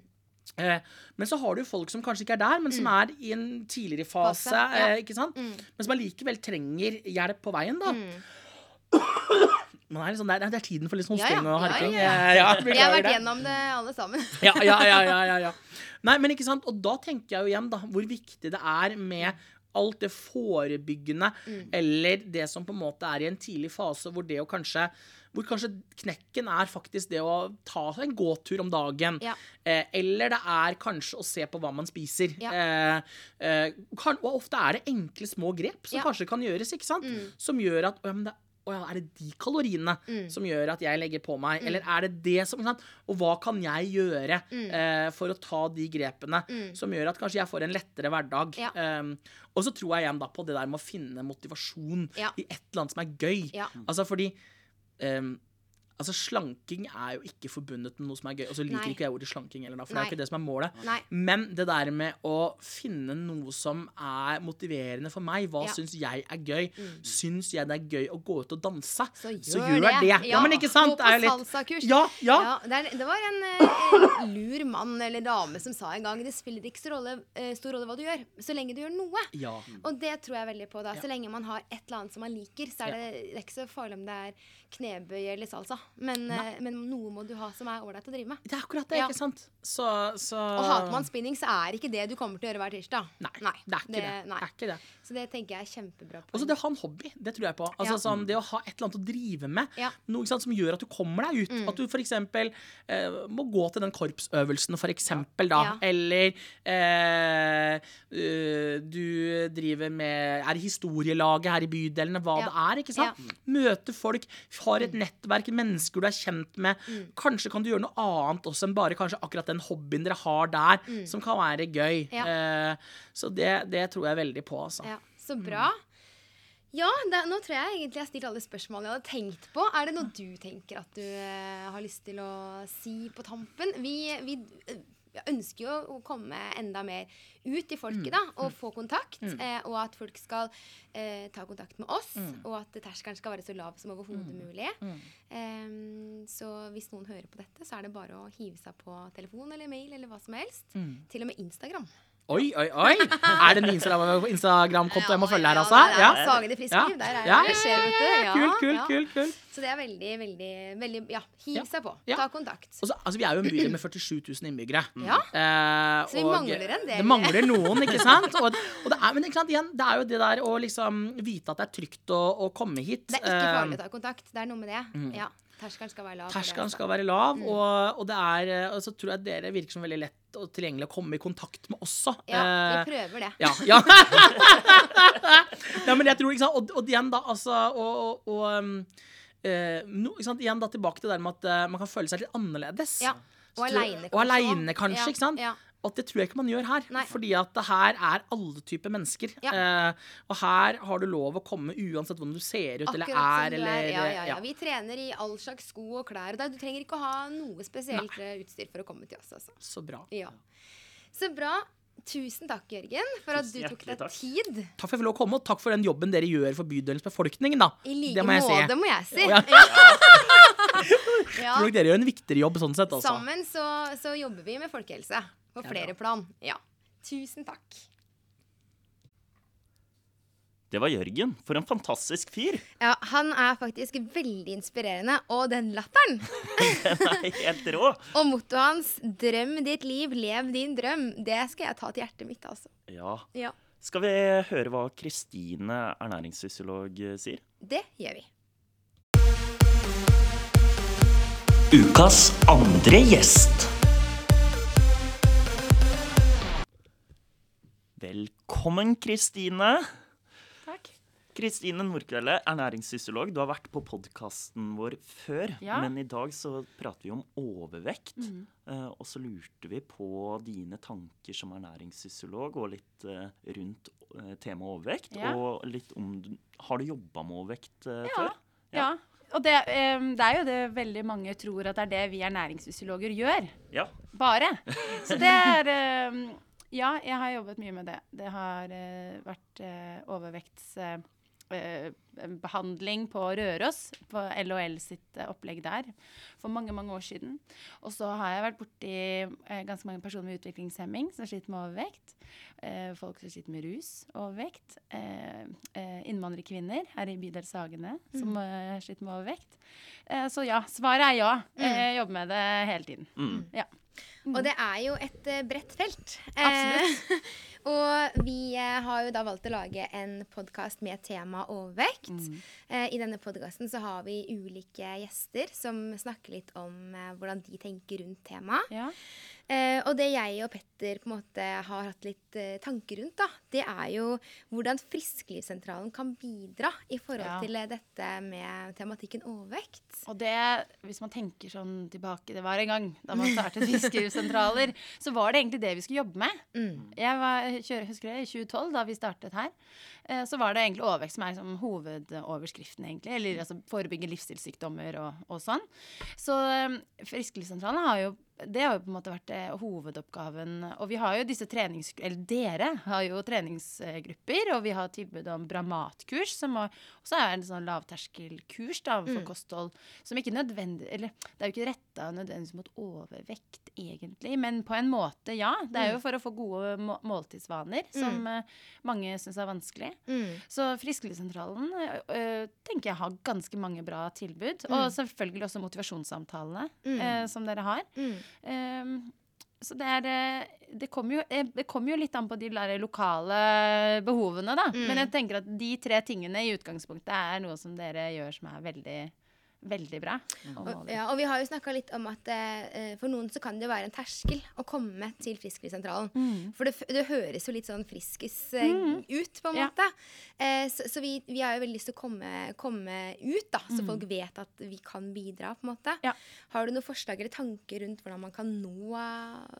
Eh, men så har du folk som kanskje ikke er der, men som er i en tidligere fase. Fase, ja. eh, ikke sant? Men som allikevel trenger hjelp på veien, da. Mm. Man er liksom, det, er, det er tiden for litt sånn ja. og Ja, harking. ja, ja, Vi har vært det. gjennom det alle sammen. Ja, ja, ja, ja, ja, ja. Nei, men ikke sant? Og da tenker jeg jo igjen da, hvor viktig det er med alt det forebyggende, Mm. eller det som på en måte er i en tidlig fase, hvor det å kanskje hvor kanskje knekken er faktisk det å ta en gåtur om dagen. Ja. Eh, eller det er kanskje å se på hva man spiser. Ja. Eh, eh, kan, og ofte er det enkle, små grep som Ja. kanskje kan gjøres, ikke sant? Mm. Som gjør at å, ja, men det, å, ja, Er det de kaloriene Mm. som gjør at jeg legger på meg? Eller er det det som? Og hva kan jeg gjøre Mm. eh, for å ta de grepene som gjør at kanskje jeg får en lettere hverdag? Ja. Um, og så tror jeg igjen da på det der med å finne motivasjon Ja. i et eller annet som er gøy. Ja. Altså fordi um, Altså Slanking er jo ikke forbundet med noe som er gøy. Og så liker Nei. ikke jeg ordet slanking heller, for det Nei. er ikke det som er målet. Nei. Men det der med å finne noe som er motiverende for meg, hva Ja. syns jeg er gøy? Syns jeg det er gøy å gå ut og danse? Så gjør, det. Ja, men ikke sant? Gå Det på salsakurs. Ja, ja. det, er, det var en eh, lur mann eller dame som sa en gang det spiller ikke så rolle, eh, stor rolle hva du gjør, så lenge du gjør noe. Ja. Og det tror jeg veldig på. da. Ja. Så lenge man har et eller annet som man liker, så er det, det er ikke så farlig om det er knebøy eller salsa. Men, eh, men noe må du ha som er ålreit å drive med. Det er akkurat det, Ja. ikke sant? Så, så Og hater man spinning, så er ikke det du kommer til å gjøre hver tirsdag. Nei, det er ikke det. nei. det, er ikke det. Så det tenker jeg er kjempebra. Og så det å ha en hobby, det tror jeg på. Altså Ja. sånn, Det å ha et eller annet å drive med. Ja. Mm. Noe sant, som gjør at du kommer deg ut. At du f.eks. Eh, må gå til den korpsøvelsen, for eksempel, da. Ja. Eller eh, øh, du driver med Er i historielaget her i bydelene, hva det er. ikke sant? Møte folk, har et nettverk, mennesker du er kjent med. Kanskje kan du gjøre noe annet også enn bare kanskje akkurat den hobbyen dere har der, som kan være gøy. Eh, så det, det tror jeg veldig på, altså. Ja, Så bra. Ja, det, nå tror jeg egentlig jeg har stilt alle spørsmålene jeg hadde tenkt på. Er det noe du tenker at du eh, har lyst til å si på tampen? Vi, vi ønsker jo å komme enda mer ut til folket da, og få kontakt. Eh, og at folk skal eh, ta kontakt med oss. Og at terskelen skal være så lav som overhodet mulig. Em, så hvis noen hører på dette, så er det bare å hive seg på telefon eller mail eller hva som helst. Til og med Instagram. Oi, oi, oi! Er det en Instagram- Instagram-konto jeg må følge her, altså? Ja, der er Sagene Friskliv. Der er det skjer, vet du. Ja, Kult, kult, kult, kult. Så det er veldig, veldig, veldig Ja, hiv seg på. Ta kontakt. Også, altså, vi er jo en by med 47 000 innbyggere. Ja. Eh, Så vi mangler en del. Det mangler noen, ikke sant? Og, og det, er, men ikke sant, igjen, det er jo det der å liksom vite at det er trygt å, å komme hit. Det er ikke Eh, farlig å ta kontakt. Det er noe med det. Ja, Terskelen skal være lav. Terskelen skal være lav, og, og det er eh, Og så tror jeg dere virker som veldig lett og tilgjengelig å komme i kontakt med også. Ja, Eh, vi prøver det. Ja. ja. ja men jeg tror, ikke sant, og, og igjen da, altså, og, og, um, eh, no, ikke sant, igjen da tilbake til det der med at uh, man kan føle seg litt annerledes. Ja. Og aleine, kanskje. Og aleine, kanskje, ikke sant? ja. Og det tror jeg ikke man gjør her. Nei. Fordi at det her er alle typer mennesker. Ja. Eh, og her har du lov å komme uansett hvordan du ser ut eller er. som du Eller, er. Ja, ja, ja. ja. Vi trener i all slags sko og klær. og Du trenger ikke å ha noe spesielt Nei. utstyr for å komme til oss. Altså. Så bra. Ja. Så bra. Tusen takk, Jørgen, for at du tok deg takk. tid. Takk for at jeg fikk lov å komme, og takk for den jobben dere gjør for bydelens befolkning. da. I like det må jeg si. måte, må jeg si. Ja. Ja. Tror dere gjør en viktigere jobb sånn sett. Altså. Sammen så, så jobber vi med folkehelse på er flere plan. Ja. Tusen takk. Det var Jørgen. For en fantastisk fyr. Ja, han er faktisk veldig inspirerende. Og den latteren! Den er helt rå. Og mottoet hans 'Drøm ditt liv, lev din drøm', det skal jeg ta til hjertet mitt, altså. Ja. Ja, Skal vi høre hva Kristine, ernæringsfysiolog, sier? det gjør vi. Ukas andre gjest. Velkommen, Kristine. Takk. Kristine Nordkvelde, ernæringsfysiolog. Du har vært på podkasten vår før, Ja. men i dag så prater vi om overvekt. Mm. Eh, og så lurte vi på dine tanker som ernæringsfysiolog, og litt eh, rundt uh, temaet overvekt. Ja. Og litt om Har du jobba med overvekt eh, Ja. før? Ja. Og det, eh, det er jo det veldig mange tror at det er det vi ernæringsfysiologer gjør. Ja. Bare. Så det er eh, Ja, jeg har jobbet mye med det. Det har uh, vært uh, overvektsbehandling på Røros, på LHL sitt eh, opplegg der, for mange, mange år siden. Og så har jeg vært borti eh, ganske mange personer med utviklingshemming som sliter med overvekt. Eh, folk som sliter med rus, overvekt. Eh, eh, innvandrerkvinner her i bydel Sagene som eh, sliter med overvekt. Eh, så ja, svaret er ja. Jeg jobber med det hele tiden. Mm. Ja. Og det er jo et eh, bredt felt. Absolutt. Eh, og vi eh, har jo da valgt å lage en podkast med tema overvekt. Eh, I denne podkasten så har vi ulike gjester som snakker litt om hvordan de tenker rundt temaet. Ja. Eh, og det jeg og Petter på en måte har hatt litt eh, tanker rundt, da, det er jo hvordan Frisklivssentralen kan bidra i forhold Ja. til eh, dette med tematikken overvekt. Og det, hvis man tenker sånn tilbake, det var en gang da man startet Frisklivssentraler. så var det egentlig det vi skulle jobbe med. Mm. Jeg var, kjører, husker det, i 2012, da vi startet her, eh, så var det egentlig overvekt som er liksom hovedoverskriften, egentlig. Eller altså forebygge livsstilssykdommer og, og sånn. Så eh, Frisklivssentralen har jo det har jo på en måte vært eh, hovedoppgaven. Og vi har jo disse trenings... Eller dere har jo treningsgrupper, og vi har tilbud om bra matkurs, som også er en sånn lavterskelkurs da, for kosthold, som ikke nødvendig Eller det er jo ikke retta nødvendigvis mot overvekt, egentlig, men på en måte, ja. Det er jo for å få gode må måltidsvaner, som mm. mange syns er vanskelig. Mm. Så Frisklivssentralen øh, tenker jeg har ganske mange bra tilbud. Og selvfølgelig også motivasjonssamtalene Mm. som dere har. Mm. Ehm, så det er eh, det kommer, jo, eh, det kommer jo litt an på de lokale behovene, da. Mm. Men jeg tenker at de tre tingene i utgangspunktet er noe som dere gjør som er veldig, veldig bra. og ja, og vi har jo snakka litt om at eh, for noen så kan det være en terskel å komme til Frisklivssentralen. Mm. For det, det høres jo litt sånn friskis eh, ut, på en Ja. måte. Eh, så så vi, vi har jo veldig lyst til å komme, komme ut, da, så Mm. folk vet at vi kan bidra, på en måte. Ja. Har du noen forslag eller tanker rundt hvordan man kan nå,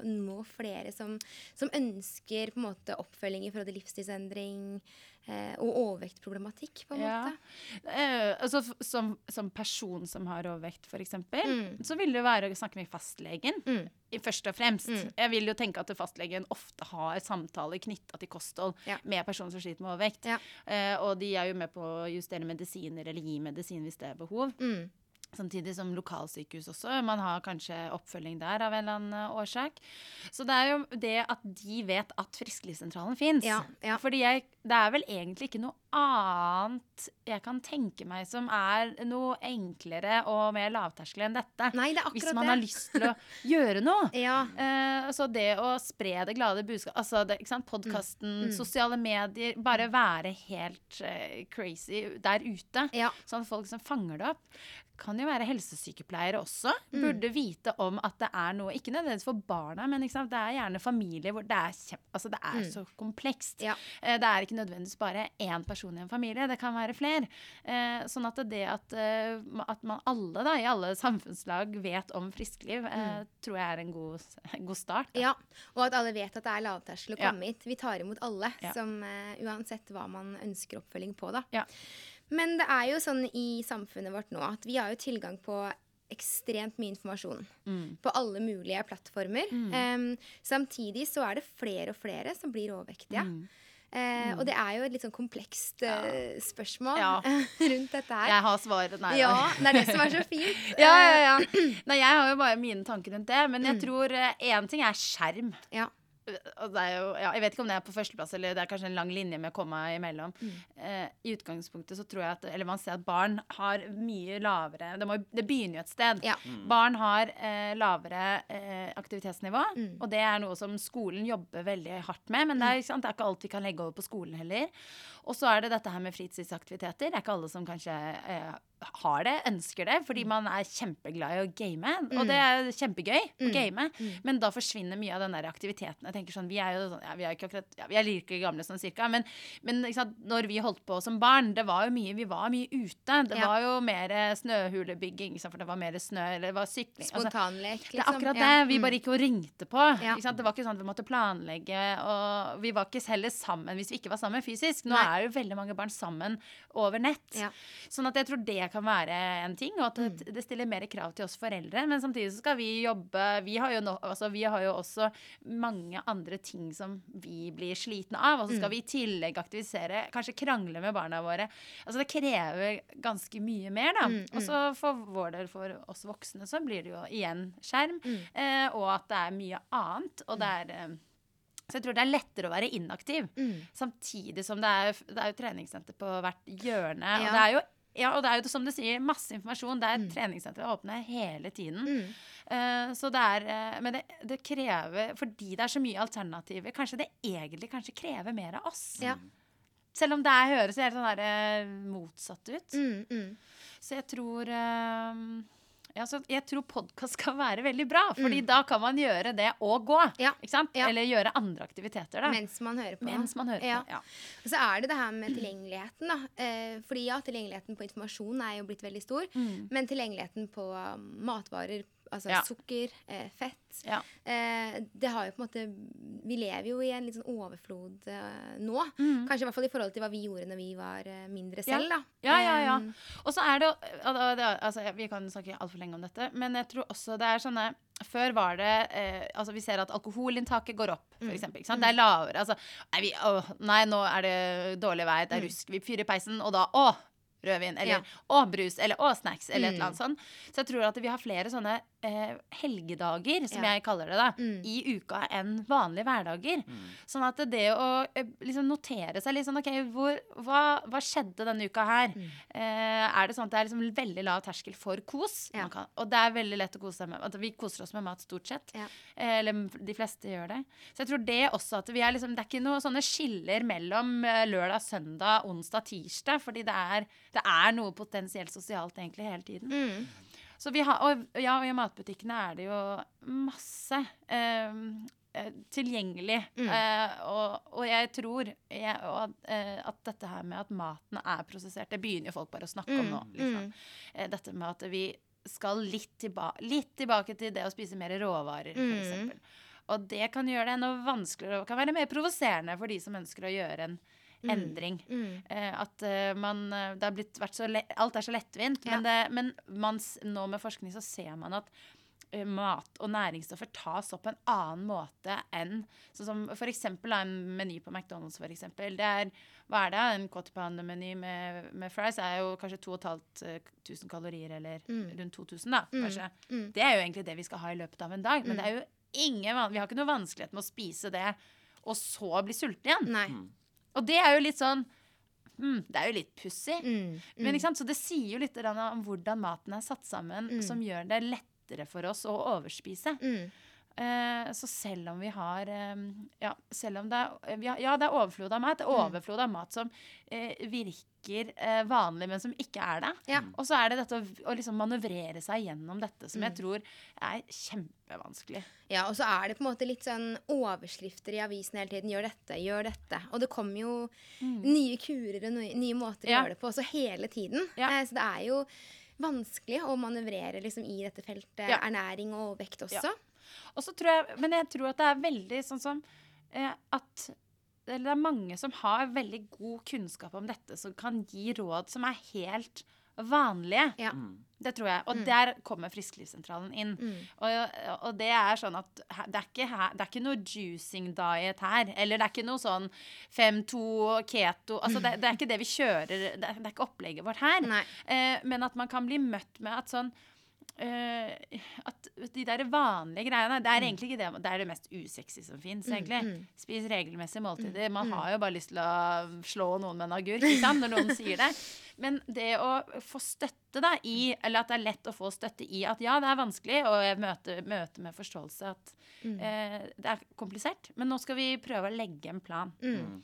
nå flere som, som ønsker på en måte oppfølging i forhold til livsstilsendring eh, og overvektproblematikk, på en Ja. måte? Eh, altså, som, som person som har overvekt, f.eks., Mm. så vil det jo være å snakke med fastlegen. Mm. Først og fremst. Mm. Jeg vil jo tenke at fastlegen ofte har samtaler knytta til kosthold Ja. med personer som sliter med overvekt. Ja. Eh, og de er jo med på å justere medisiner eller gi medisin hvis det er behov. Mm. Samtidig som lokalsykehus også. Man har kanskje oppfølging der av en eller annen eh, årsak. Så det er jo det at de vet at Frisklivssentralen fins. Ja, ja. Fordi jeg, det er vel egentlig ikke noe annet jeg kan tenke meg som er noe enklere og mer lavterskel enn dette. Nei, det er akkurat det. hvis man det. har lyst til å gjøre noe. Ja. Eh, så det å spre det glade budskapet Altså, det, ikke sant, podkasten, Mm. sosiale medier Bare være helt uh, crazy der ute. ja. Sånn at folk som fanger det opp. Kan jo være helsesykepleiere også. Mm. Burde vite om at det er noe Ikke nødvendigvis for barna, men det er gjerne familier hvor det er, kjempe, altså det er Mm. så komplekst. Ja. Eh, Det er ikke nødvendigvis bare én person i en familie, det kan være flere. Eh, Sånn at det at, eh, at man alle da, i alle samfunnslag vet om friskliv, mm. tror jeg er en god, en god start. da. Ja, og at alle vet at det er lavterskel å Ja. komme hit. Vi tar imot alle, Ja. som, uansett hva man ønsker oppfølging på. Da. Men det er jo sånn i samfunnet vårt nå at vi har jo tilgang på ekstremt mye informasjon Mm. på alle mulige plattformer. Em, samtidig så er det flere og flere som blir overvektige. Mm. Uh, Og det er jo et litt sånn komplekst eh, spørsmål Ja. rundt dette her. Jeg har svaret. Nei, Ja, det er det som er så fint. Ja, ja, ja. Nei, jeg har jo bare mine tanker rundt det. Men jeg Mm. tror én ting er skjerm. Ja. Og det er jo, ja, jeg vet ikke om det er på førsteplass, eller det er kanskje en lang linje med komma imellom. Mm. Eh, I utgangspunktet så tror jeg at Eller man ser at barn har mye lavere Det, må, det begynner jo et sted. Ja. Barn har eh, lavere eh, aktivitetsnivå, Mm. og det er noe som skolen jobber veldig hardt med. Men det er, ikke sant, det er ikke alt vi kan legge over på skolen heller. Og så er det dette her med fritidsaktiviteter. Det er ikke alle som kanskje eh, har det, ønsker det, Mm. fordi man er kjempeglad i å game. Og det er kjempegøy Mm. å game, men da forsvinner mye av den der aktiviteten. Jeg tenker sånn, Vi er jo sånn, ja, vi er ikke akkurat, ja, vi er like gamle sånn cirka, men, men sant, når vi holdt på som barn, det var jo mye, vi var mye ute. Det Ja. var jo mer snøhulebygging, sant, for det var mer snø, eller det var sykling. altså, Spontanlek, liksom. det er akkurat det. Vi Mm. bare gikk og ringte på. Det var ikke sånn at vi måtte planlegge. Og vi var ikke heller sammen hvis vi ikke var sammen fysisk. Nå Nei. er jo veldig mange barn sammen over nett. Sånn at jeg tror det kan være en ting, og at det, Mm. det stiller mer krav til oss foreldre. Men samtidig så skal vi jobbe Vi har jo, no, altså, vi har jo også mange andre ting som vi blir slitne av. Og så Mm. skal vi i tillegg aktivisere, kanskje krangle med barna våre. Altså Det krever ganske mye mer, da. Mm, Og så for vår del, for oss voksne, så blir det jo igjen skjerm. Mm. Eh, og at det er mye annet. Og det er eh, Så jeg tror det er lettere å være inaktiv. Mm. Samtidig som det er, det er jo treningssenter på hvert hjørne. Ja. Og det er jo ja, og det er jo som du sier, masse informasjon. Det er treningssentre åpne hele tiden. Mm. Uh, så det er uh, Men det, det krever Fordi det er så mye alternativer, kanskje det egentlig kanskje krever mer av oss. Ja. Selv om det høres helt sånn der, eh, motsatt ut. Mm, mm. Så jeg tror eh, ja, så jeg tror podkast skal være veldig bra, Fordi da kan man gjøre det og gå. Mm. Ja. Ja. Eller gjøre andre aktiviteter. Da. Mens man hører på. Mens man hører Ja. på. Ja. Og så er det det her med tilgjengeligheten. da. Eh, fordi ja, tilgjengeligheten på informasjon er jo blitt veldig stor. Men tilgjengeligheten på um, matvarer, altså Ja. sukker, eh, fett Ja. eh, Det har jo på en måte Vi lever jo i en litt sånn overflod eh, nå. Mm. Kanskje i hvert fall i forhold til hva vi gjorde når vi var eh, mindre selv, da. Ja, ja, ja. Um, Og så er det, det- altså, Vi kan snakke altfor lenge om dette, men jeg tror også det er sånne Før var det eh, altså Vi ser at alkoholinntaket går opp, eksempel. Ikke sant? Det er lavere. Altså, nei, vi, å, nei, nå er det dårlig vei, det er rusk. Vi fyrer peisen, og da Å! Rødvin. Eller Ja. å, brus. Eller å, snacks. Eller et Mm. eller annet sånt. Så jeg tror at vi har flere sånne eh, helgedager, som Ja. jeg kaller det, da, Mm. i uka enn vanlige hverdager. Sånn at det å eh, liksom notere seg litt sånn OK, hvor, hva, hva skjedde denne uka her? Mm. Eh, er det sånn at det er liksom veldig lav terskel for kos? Ja. Man kan, og det er veldig lett å kose seg med. At vi koser oss med mat stort sett. Ja. Eh, eller de fleste gjør det. Så jeg tror det også at vi er liksom Det er ikke noe sånne skiller mellom eh, lørdag, søndag, onsdag, tirsdag. Fordi det er, det er noe potensielt sosialt egentlig hele tiden. Mm. Så vi har, og, ja, og i matbutikkene er det jo masse eh, eh, tilgjengelig. Mm. Eh, og, og jeg tror jeg, og, at, eh, at dette her med at maten er prosessert, det begynner jo folk bare å snakke om Mm, nå. Liksom. Eh, dette med at vi skal litt, tilba litt tilbake til det å spise mer råvarer, Mm. f.eks. Og det kan gjøre det enda vanskeligere og kan være mer provoserende for de som ønsker å gjøre en endring. Mm. Eh, at eh, man eh, Det har blitt vært så le Alt er så lettvint. Ja. Men, det, men man, nå med forskning så ser man at mat og næringsstoffer tas opp på en annen måte enn Sånn som da, en meny på McDonald's, for eksempel. Det er hva er det? En quarter pounder-meny med, med fries er jo kanskje 2500 kalorier, eller Mm. rundt 2000, da, Mm. kanskje. Mm. Det er jo egentlig det vi skal ha i løpet av en dag. Men det er jo ingen Vi har ikke noe vanskelighet med å spise det, og så bli sulten igjen. Nei. Og det er jo litt sånn mm, Det er jo litt pussig. Mm. Sant? Så det sier jo litt om hvordan maten er satt sammen, Mm. som gjør det lettere for oss å overspise. Mm. Eh, så selv om vi har eh, Ja, selv om det er Ja, det er overflod av mat. Det er Mm. overflod av mat som eh, virker eh, vanlig, men som ikke er det. Ja. Og så er det dette å, å liksom manøvrere seg gjennom dette, som Mm. jeg tror er kjempevanskelig. Ja, og så er det på en måte litt sånn overskrifter i avisen hele tiden. Gjør dette, gjør dette. Og det kommer jo nye kurer og nye, nye måter å Mm. Ja. gjøre det på også hele tiden. Ja. Eh, så det er jo vanskelig å manøvrere liksom, i dette feltet Ja. ernæring og vekt også. Og så tror jeg, men jeg tror at det er veldig sånn som eh, at eller det er mange som har veldig god kunnskap om dette, som kan gi råd som er helt vanlige. Ja. Det tror jeg. Og Mm. der kommer Frisklivssentralen inn. Mm. Og, og det er sånn at det er, ikke her, det er ikke noe juicing diet her. Eller det er ikke noe sånn 5-2 keto. Altså det, det er ikke det vi kjører. Det er, det er ikke opplegget vårt her. Eh, men at man kan bli møtt med at sånn eh, At de der vanlige greiene Det er egentlig ikke det Det er det mest usexy som fins, egentlig. mm. Spis regelmessige måltider. Man har jo bare lyst til å slå noen med en agurk når noen sier det. Men det å få støtte da i Eller at det er lett å få støtte i at ja, det er vanskelig, og jeg møter, møter med forståelse at Mm. uh, det er komplisert, men nå skal vi prøve å legge en plan. Mm.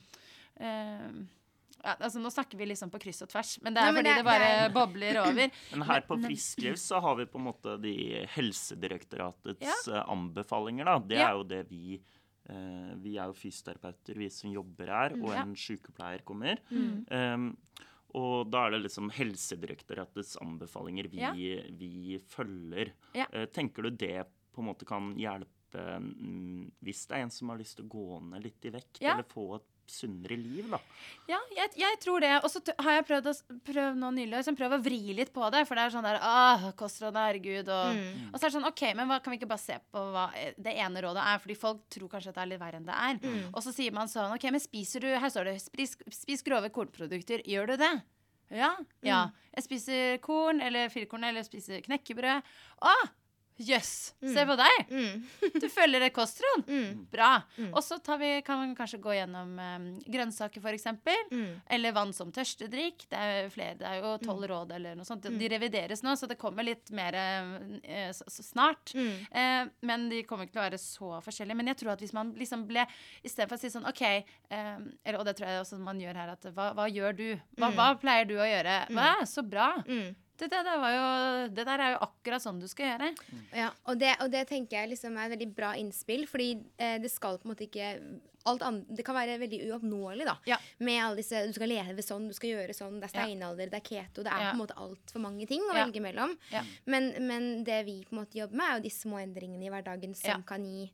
Ja, altså, Nå snakker vi liksom på kryss og tvers, men det er Nei, men fordi det- det, bare det er- bobler over. Men her på Friskliv så har vi på en måte de Helsedirektoratets Ja. eh, anbefalinger, da. Det Ja. er jo det vi eh, Vi er jo fysioterapeuter, vi som jobber her, og Ja. en sykepleier kommer. Mm. Um, og da er det liksom Helsedirektoratets anbefalinger vi, Ja. vi følger. Ja. Eh, tenker du det på en måte kan hjelpe mm, hvis det er en som har lyst til å gå ned litt i vekt, Ja. eller få et sunnere liv, da? Ja, jeg, jeg tror det. Og så har jeg prøvd, å, prøvd nå nylig å liksom prøve å vri litt på det. For det er sånn der ah, Kostrådet, herregud. Og, Mm. og så er det sånn OK, men hva, kan vi ikke bare se på hva eh, det ene rådet er? Fordi folk tror kanskje at det er litt verre enn det er. Mm. Og så sier man sånn OK, men spiser du Her står det spis, spis grove kornprodukter. Gjør du det? Ja. Ja. Mm. Jeg spiser korn eller firkorn eller spiser knekkebrød. Å! Jøss! Se på deg! Mm. Du følger et kostråd. Mm. Bra. Mm. Og så kan vi kanskje gå gjennom um, grønnsaker, f.eks. Mm. Eller vann som tørstedrikk. Det er flere, det er jo tolv råd eller noe sånt. De revideres nå, så det kommer litt mer s- snart. Mm. Eh, men de kommer ikke til å være så forskjellige. Men jeg tror at hvis man liksom ble Istedenfor å si sånn OK eh, eller, Og det tror jeg også man gjør her, at hva, hva gjør du? Hva, Mm. hva pleier du å gjøre? Hva? Så bra. Mm. Det, det, det, var jo, det der er jo akkurat sånn du skal gjøre. Ja, og det, og det tenker jeg liksom er et veldig bra innspill, fordi eh, det skal på en måte ikke alt annet, Det kan være veldig uoppnåelig, da. Ja. Med alle disse Du skal leve sånn, du skal gjøre sånn, det er Ja. steinalder, det er keto. Det er Ja. på en måte altfor mange ting å Ja. velge mellom. Ja. Men, men det vi på en måte jobber med, er jo de små endringene i hverdagen som Ja. kan gi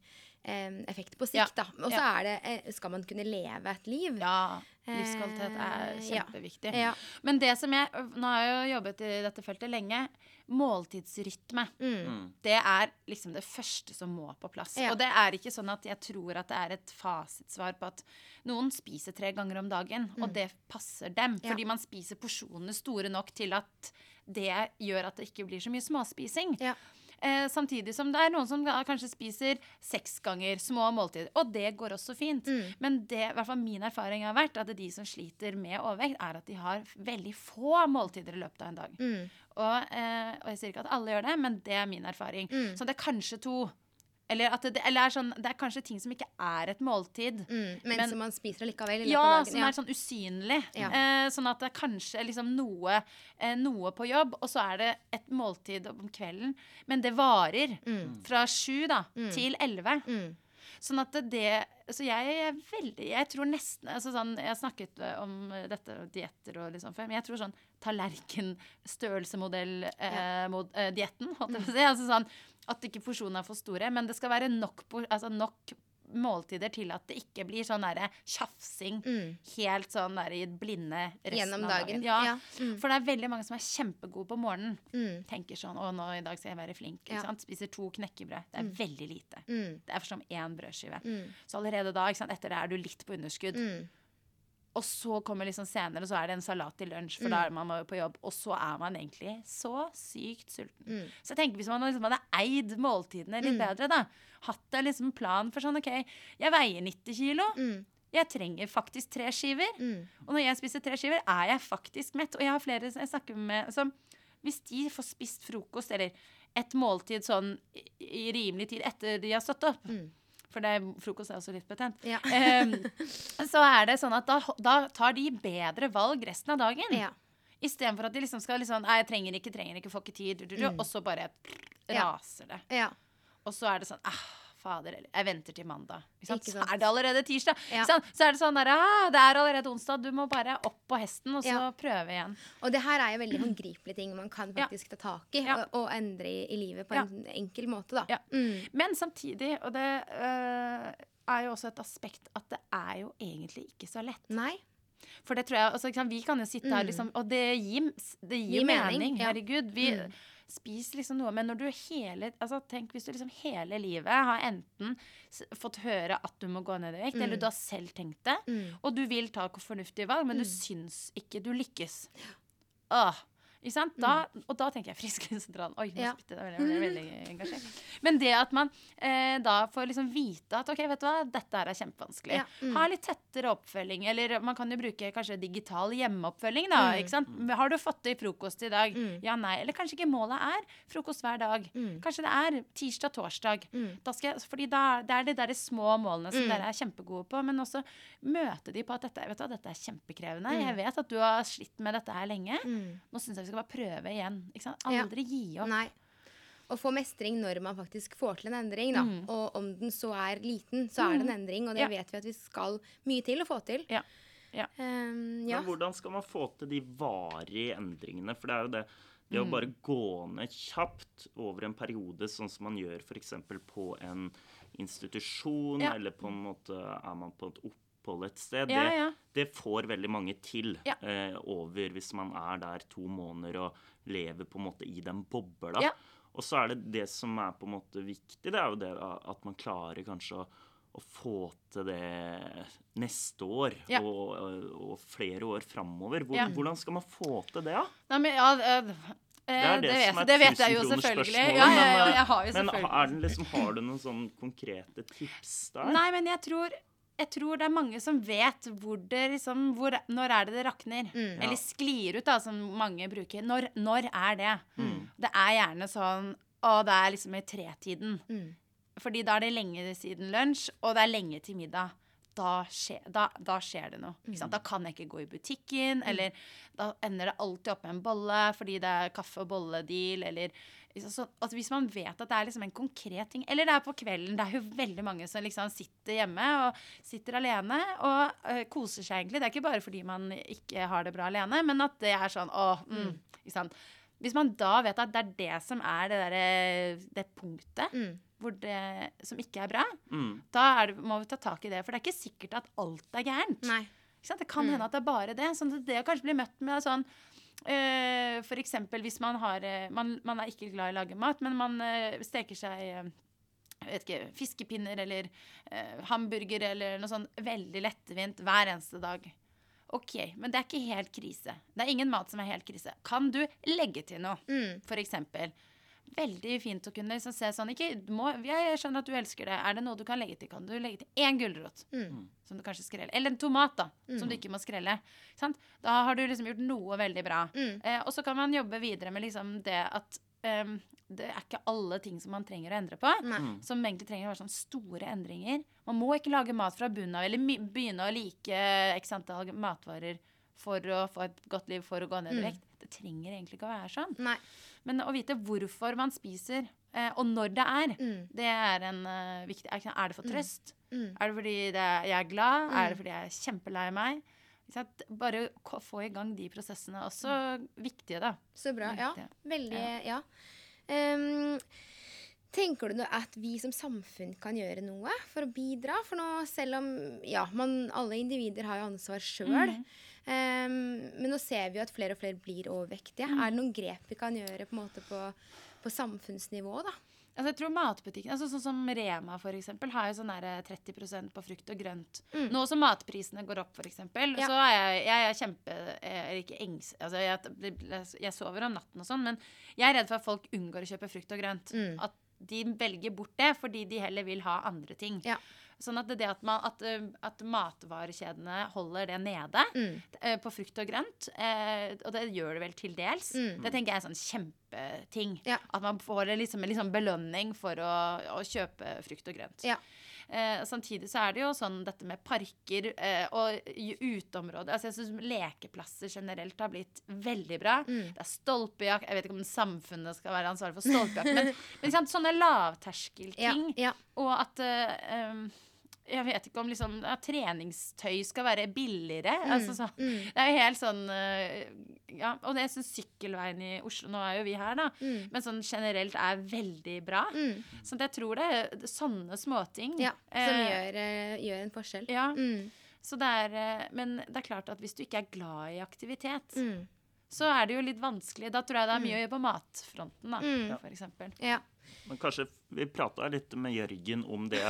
effekt på Ja. sikt. da. Og så Ja. er det eh, Skal man kunne leve et liv? Ja, livskvalitet er Eh, ja. kjempeviktig. Ja. Men det som jeg Nå har jeg jo jobbet i dette feltet lenge. Måltidsrytme. Mm. Mm. Det er liksom det første som må på plass. Ja. Og det er ikke sånn at jeg tror at det er et fasitsvar på at noen spiser tre ganger om dagen, og det passer dem. Mm. Ja. Fordi man spiser porsjonene store nok til at det gjør at det ikke blir så mye småspising. Ja. Eh, samtidig som det er noen som kanskje spiser seks ganger små måltider. Og det går også fint. Mm. Men det, i hvert fall min erfaring har vært at de som sliter med overvekt, er at de har veldig få måltider i løpet av en dag. Mm. Og, eh, og jeg sier ikke at alle gjør det, men det er min erfaring. Mm. Så det er kanskje to. Eller, at det, eller er sånn, det er kanskje ting som ikke er et måltid. Mm. Men, Men- som man spiser i løpet Ja, av dagen. som er sånn usynlig. Ja. Eh, sånn at det er kanskje liksom noe, eh, noe på jobb, og så er det et måltid om kvelden. Men det varer Mm. fra sju da, Mm. til elleve. Mm. Sånn at det, Så jeg er veldig Jeg tror nesten altså sånn, Jeg har snakket eh, om dette dette dietter og liksom før, men jeg tror sånn tallerkenstørrelsesmodell-dietten, holdt jeg på å si. Altså sånn at ikke porsjonene er for store, men det skal være nok, altså nok måltider til at det ikke blir sånn derre tjafsing Mm. helt sånn der i blinde resten Gjennom av dagen. dagen. Ja. Ja. Mm. For det er veldig mange som er kjempegode på morgenen. Mm. Tenker sånn 'Å, nå i dag skal jeg være flink'. Ikke Ja. sant? Spiser to knekkebrød. Det er veldig lite. Mm. Det er som én brødskive. Mm. Så allerede da, ikke sant, etter det er du litt på underskudd. Og så kommer liksom senere, så er det en salat til lunsj, for Mm. da er man på jobb. Og så er man egentlig så sykt sulten. Mm. Så jeg tenker hvis man liksom hadde eid måltidene litt Mm. bedre, da. Hatt en liksom plan for sånn OK, jeg veier 90 kilo. Mm. Jeg trenger faktisk tre skiver. Mm. Og når jeg spiser tre skiver, er jeg faktisk mett. Og jeg har flere som jeg snakker med som Hvis de får spist frokost, eller et måltid sånn i, i rimelig tid etter de har stått opp Mm. For det, frokost er også litt betent. Ja. Så er det sånn at da, da tar de bedre valg resten av dagen. ja. Istedenfor at de liksom skal liksom Nei, jeg trenger ikke, trenger ikke, får ikke tid. Du, du, du, Mm. Og så bare raser det. Ja. Og så er det sånn ah, Fader, eller jeg venter til mandag. Så er det allerede tirsdag. Ja. Så er det sånn der, ah, det er allerede onsdag. Du må bare opp på hesten og så Ja. prøve igjen. Og det her er jo veldig håndgripelige ting man kan faktisk ta tak i og, og endre i, i livet på en enkel måte, da. Ja. Mm. Men samtidig, og det øh, er jo også et aspekt at det er jo egentlig ikke så lett. Nei. For det tror jeg, altså, Vi kan jo sitte her, Mm. liksom, og det gir, det gir, Gir mening, mening. Herregud. Vi Mm. Spiser liksom noe. Men når du hele altså, tenk hvis du liksom hele livet har enten fått høre at du må gå ned i vekt, Mm. eller du har selv tenkt det, Mm. og du vil ta fornuftige valg, men du Mm. syns ikke du lykkes. Åh? Da, og da tenker jeg Frisklivssentralen. Oi, nå Ja. spyttet jeg veldig, veldig, veldig engasjert. Men det at man eh, da får liksom vite at ok, vet du hva, dette her er kjempevanskelig. Ja, mm. Ha litt tettere oppfølging. Eller man kan jo bruke kanskje digital hjemmeoppfølging. da, ikke sant? Har du fått i frokost i dag? Ja, nei. Eller kanskje ikke målet er frokost hver dag. Kanskje det er tirsdag-torsdag. Da skal jeg, fordi da, det er de der små målene som dere er kjempegode på. Men også møte de på at dette, vet du, dette er kjempekrevende. Jeg vet at du har slitt med dette her lenge. Nå syns jeg vi skal bare prøve igjen. Ikke sant? Ja. Gi opp. Nei. Å få mestring når man faktisk får til en endring, da. Og om den så er liten, så er det en endring. Og det Ja. vet vi at vi skal mye til å få til. Ja. Ja. Um, ja. Men hvordan skal man få til de varige endringene? For det er jo det det Mm. å bare gå ned kjapt over en periode, sånn som man gjør f.eks. på en institusjon, Ja. eller på en måte er man på et opphold et sted, Ja, det, ja. det får veldig mange til Ja. eh, over hvis man er der to måneder og lever på en måte i den bobla. Og så er det det som er på en måte viktig, det er jo det at man klarer kanskje å å få til det neste år og, og, og flere år framover. Hvor. Hvordan skal man få til det, da? Nei, men ja, eh, Det er det, det, som er det vet jeg jo selvfølgelig. Ja, ja, ja, men, jeg har jo Men den liksom, har du noen sånn konkrete tips der? Nei, men jeg tror, jeg tror det er mange som vet hvor det liksom hvor, Når er det det rakner? Mm. Eller sklir ut, da, som mange bruker. Når, når er det? Mm. Det er gjerne sånn Å, det er liksom i tretiden. Mm. Fordi da er det lenge siden lunsj, og det er lenge til middag. Da skjer, da, da skjer det noe. Ikke sant? Da kan jeg ikke gå i butikken, eller da ender det alltid opp med en bolle fordi det er kaffe- og bolledeal, eller så, at Hvis man vet at det er liksom en konkret ting Eller det er på kvelden. Det er jo veldig mange som liksom sitter hjemme og sitter alene og uh, koser seg egentlig. Det er ikke bare fordi man ikke har det bra alene, men at det er sånn åh, mm, ikke sant? Hvis man da vet at det er det som er det, der, det punktet Mm. hvor det, som ikke er bra, Mm. da er det, må vi ta tak i det. For det er ikke sikkert at alt er gærent. Nei. Ikke sant? Det kan hende at det er bare det. Sånn at det å kanskje bli møtt med sånn øh, For eksempel hvis man har øh, man, man er ikke glad i å lage mat, men man øh, steker seg ikke, fiskepinner eller eh, hamburger eller noe sånn veldig lettvint hver eneste dag. OK, men det er ikke helt krise. Det er ingen mat som er helt krise. Kan du legge til noe? Mm. for eksempel. Veldig fint å kunne liksom se sånn ikke, må, Jeg skjønner at du elsker det. Er det noe du kan legge til? Kan du legge til én gulrot? Mm. Som du kanskje skreller. Eller en tomat, da. Som du ikke må skrelle. Sant? Da har du liksom gjort noe veldig bra. Mm. Eh, og så kan man jobbe videre med liksom det at um, det er ikke alle ting som man trenger å endre på. Nei. Som egentlig trenger å være sånn store endringer. Man må ikke lage mat fra bunnen av, eller begynne å like x antall matvarer for å få et godt liv, for å gå ned i Mm. vekt. Det trenger egentlig ikke å være sånn. Nei. Men å vite hvorfor man spiser, eh, og når det er, Mm. det er en eh, viktig Er, det for trøst? Mm. Er det fordi det er, jeg er glad? Er det fordi jeg er kjempelei meg? Bare å få i gang de prosessene. Også viktige, da. Så bra. Ja. Veldig Ja. Ehm, tenker du at vi som samfunn kan gjøre noe for å bidra? For nå, selv om ja, man, alle individer har jo ansvar sjøl. Mhm. men nå ser vi jo at flere og flere blir overvektige. Mm. Er det noen grep vi kan gjøre på, på, på samfunnsnivå, da? Altså, jeg tror matbutikken, altså Sånn som Rema for eksempel, har jo sånn der 30% på frukt og grønt. Mm. Nå som matprisene går opp, eksempel, Ja. så er jeg, jeg er kjempe Jeg er ikke engs... Altså, jeg, jeg sover om natten og sånn, men jeg er redd for at folk unngår å kjøpe frukt og grønt. Mm. At de velger bort det fordi de heller vil ha andre ting. Ja. Sånn at det at, man, at, at matvarekjedene holder det nede Mm. eh, på frukt og grønt, eh, og det gjør det vel til dels, Mm. det tenker jeg er en sånn kjempeting. Ja. At man får en liksom, en liksom belønning for å, å kjøpe frukt og grønt. Ja. Eh, samtidig så er det jo sånn dette med parker eh, og uteområder. Altså jeg synes lekeplasser generelt har blitt veldig bra. Mm. Det er stolpejakt. Jeg vet ikke om samfunnet skal være ansvarlig for stolpejakt, men, men sant, sånne lavterskelting. Ja. ja. Og at eh, um, Jeg vet ikke om liksom, ja, treningstøy skal være billigere. Altså, så, Mm. det er jo helt sånn eh, Ja, og det syns sykkelveien i Oslo Nå er jo vi her, da. Mm. Men sånn generelt er veldig bra. Mm. Så jeg tror det er sånne småting. ja. Som eh, gjør, eh, gjør en forskjell. Ja, Mm. så det er, eh, men det er klart at hvis du ikke er glad i aktivitet, Mm. så er det jo litt vanskelig. Da tror jeg det er mye å gjøre på matfronten, da, Mm. for eksempel. Ja. Men kanskje vi prata litt med Jørgen om det,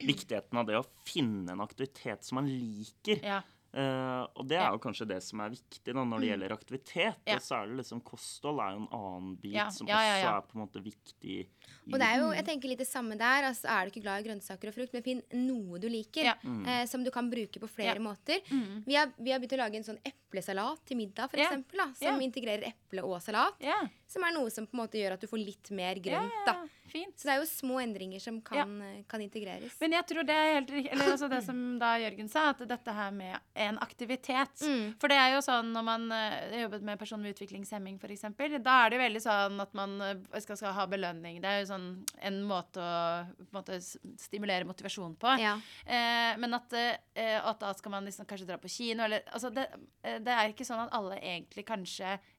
viktigheten av det å finne en aktivitet som man liker. Ja. Uh, og det er jo kanskje det som er viktig da, når det gjelder aktivitet. Mm. Ja. Og så er det liksom kosthold er jo en annen bit Ja, som ja, ja, ja. også er på en måte viktig. i- Og det er jo, jeg tenker litt det samme der. Altså, er du ikke glad i grønnsaker og frukt, men finn noe du liker, Ja. Uh, som du kan bruke på flere Ja. måter. Mm. Vi, har, vi har begynt å lage en sånn eplesalat til middag, for Ja. eksempel, som Ja. integrerer eple og salat. Ja. Som er noe som på en måte gjør at du får litt mer grønt. da. Fint. Så det er jo små endringer som kan, eh, kan integreres. Men jeg tror det er helt riktig. Eller altså det som da Jørgen sa, at dette her med en aktivitet. Mm. For det er jo sånn når man eh, har jobbet med personer med utviklingshemming f.eks., da er det veldig sånn at man eh, skal, skal ha belønning. Det er jo sånn en måte å måte, stimulere motivasjon på. Ja. Eh, men at, eh, at da skal man liksom kanskje dra på kino, eller Altså det, eh, det er ikke sånn at alle egentlig kanskje eh,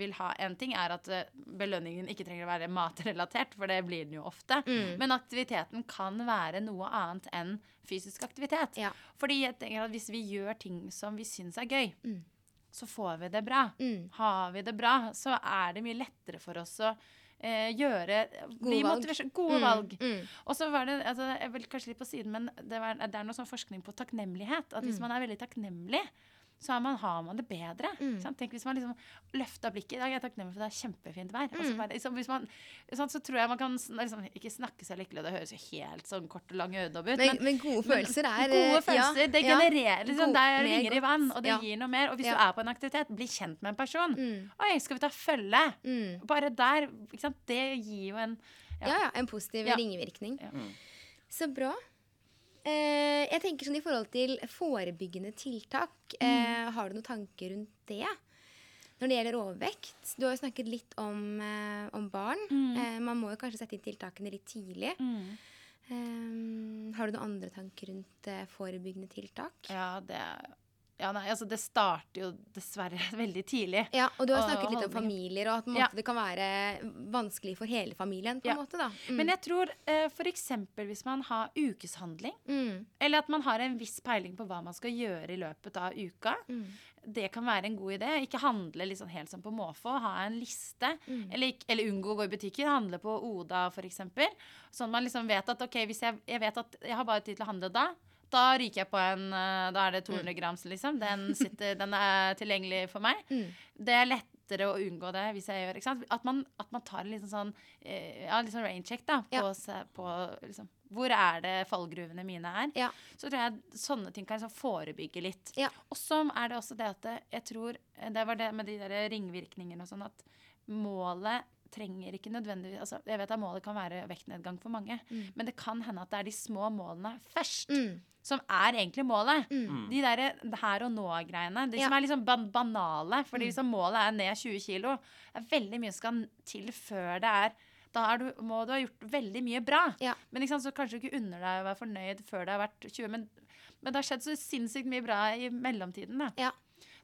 vil ha En ting er at eh, belønningen ikke trenger å være matrelatert, for det blir den jo ofte. Mm. Men aktiviteten kan være noe annet enn fysisk aktivitet. Ja. Fordi jeg tenker at hvis vi gjør ting som vi syns er gøy, Mm. så får vi det bra. Mm. Har vi det bra, så er det mye lettere for oss å eh, gjøre Gode valg. Gode Mm. valg. Mm. Og så var det altså, jeg vil kanskje litt på siden, men det, var, det er noe sånn forskning på takknemlighet. At hvis Mm. man er veldig takknemlig, så er man, har man det bedre. Mm. sant? Tenk hvis man liksom løfta blikket. I dag er jeg takknemlig for det er kjempefint vær. Så, Mm. bare, liksom, hvis man, sånn, så tror jeg man kan liksom, ikke snakke seg lykkelig, og det høres jo helt sånn kort og lang ødom ut. Men, men gode følelser er eh, Gode følelser, det genererer liksom, God- Det ringer i vann, og det Ja. gir noe mer. Og hvis Ja. du er på en aktivitet, bli kjent med en person. Mm. Oi, skal vi ta følge? Mm. Bare der. Ikke sant? Det gir jo en Ja. ja, en positiv Ja. ringevirkning. Ja. Mm. Så bra. Eh, jeg tenker sånn I forhold til forebyggende tiltak, Mm. eh, har du noen tanker rundt det? Når det gjelder overvekt. Du har jo snakket litt om, eh, om barn. Mm. Eh, man må jo kanskje sette inn tiltakene litt tidlig. Eh, har du noen andre tanker rundt forebyggende tiltak? Ja, det ja, nei, altså det starter jo dessverre veldig tidlig. Ja, og du har Og snakket litt om familier, og at måte, Ja. det kan være vanskelig for hele familien. på Ja. en måte da. Mm. Men jeg tror uh, f.eks. hvis man har ukeshandling, mm. eller at man har en viss peiling på hva man skal gjøre i løpet av uka, Mm. det kan være en god idé. Ikke handle liksom helt som på måfå. Ha en liste. Mm. Eller, eller unngå å gå i butikken. Handle på Oda f.eks. Sånn man liksom vet at ok, hvis jeg, jeg vet at jeg har bare tid til å handle da, da ryker jeg på en eh, Da er det 200 grams, liksom. Den, sitter, den er tilgjengelig for meg. Mm. Det er lettere å unngå det hvis jeg gjør? At man, at man tar en liten sånn eh, Ja, liksom sånn raincheck, da. På, Ja. se- på liksom Hvor er det fallgruvene mine er? Ja. Så tror jeg sånne ting kan liksom forebygge litt. Ja. Og så er det også det at jeg tror Det var det med de der ringvirkningene og sånn at målet trenger ikke nødvendigvis altså Jeg vet at målet kan være vektnedgang for mange, Mm. men det kan hende at det er de små målene først Mm. som er egentlig målet. Mm. De der her og nå-greiene. De Ja. som er liksom ban banale. Fordi Mm. hvis målet er ned 20 kilo, er veldig mye som skal til før det er Da er du, må du ha gjort veldig mye bra. Ja. Men sant, så kanskje du ikke unner deg å være fornøyd før det har vært 20. Men, men det har skjedd så sinnssykt mye bra i mellomtiden. Da. Ja.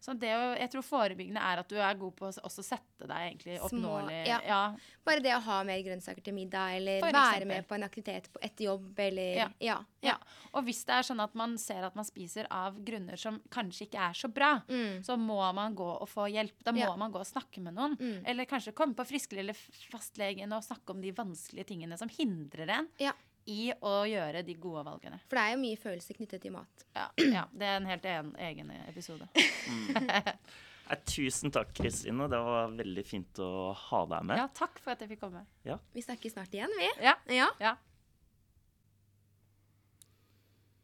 Så det å, jeg tror forebyggende er at du er god på å også sette deg egentlig Små- oppnåelig ja. ja. Bare det å ha mer grønnsaker til middag, eller være med på en aktivitet på etter jobb, eller Ja. Ja. Ja. Og hvis det er sånn at man ser at man spiser av grunner som kanskje ikke er så bra, Mm. så må man gå og få hjelp. Da må man gå og snakke med noen. Mm. Eller kanskje komme på friskelig eller fastlegen og snakke om de vanskelige tingene som hindrer en Ja. I å gjøre de gode valgene. For det er jo mye følelser knyttet til mat. Ja, ja det er en helt en, egen episode. Nei, tusen takk, Kristine. Det var veldig fint å ha deg med. Ja, takk for at jeg fikk komme. Vi snakkes snart igjen, vi. Ja, Ja. ja.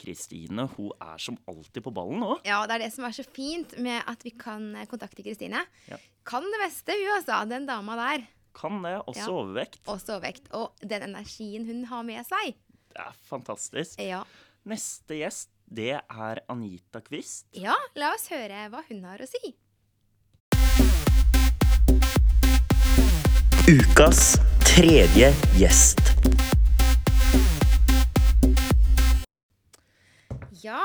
Kristine hun er som alltid på ballen òg. ja, det er det som er så fint med at vi kan kontakte Kristine. Ja. Kan det beste, hun altså. Den dama der. Kan det. Også Ja. overvekt. Også overvekt. Og den energien hun har med seg. Det er fantastisk. Ja. Neste gjest, det er Anita Kvist. ja, la oss høre hva hun har å si. Ukas tredje gjest. Ja,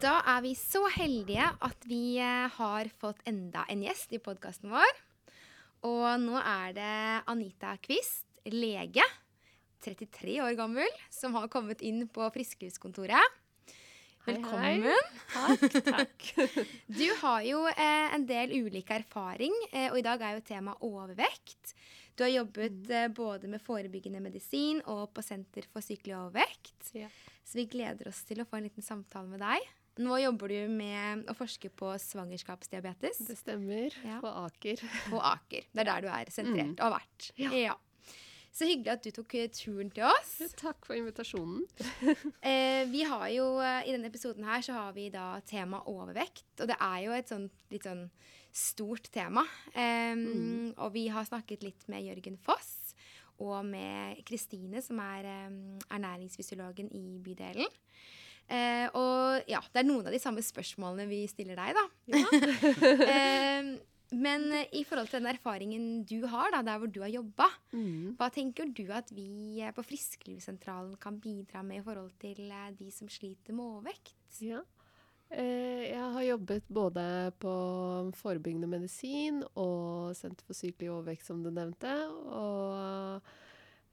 da er vi så heldige at vi eh, har fått enda en gjest i podkasten vår. Og nå er det Anita Quist, lege, 33 år gammel, som har kommet inn på Frisklivskontoret. Hei, Velkommen. Takk, takk. Du har jo eh, en del ulik erfaring, eh, og i dag er jo tema overvekt. Du har jobbet eh, både med forebyggende medisin og på Senter for sykelig overvekt. Ja. Så vi gleder oss til å få en liten samtale med deg. Nå jobber du med å forske på svangerskapsdiabetes Det stemmer. Ja. På Aker. på Aker. Det er der du er sentrert Mm. og har vært. Ja. Så hyggelig at du tok eh, turen til oss. Takk for invitasjonen. Eh, vi har jo, eh, I denne episoden her så har vi da tema overvekt. Og det er jo et sånn litt sånn stort tema. Em, Og vi har snakket litt med Jørgen Foss og med Kristine, som er um, ernæringsfysiologen i bydelen. Eh, og ja, det er noen av de samme spørsmålene vi stiller deg, da. Em, men eh, i forhold til den erfaringen du har, da, der hvor du har jobba, Mm. hva tenker du at vi eh, på Frisklivssentralen kan bidra med i forhold til eh, de som sliter med overvekt? Ja. Eh, jeg har jobbet både på forebyggende medisin og Senter for sykelig overvekt, som du nevnte. Og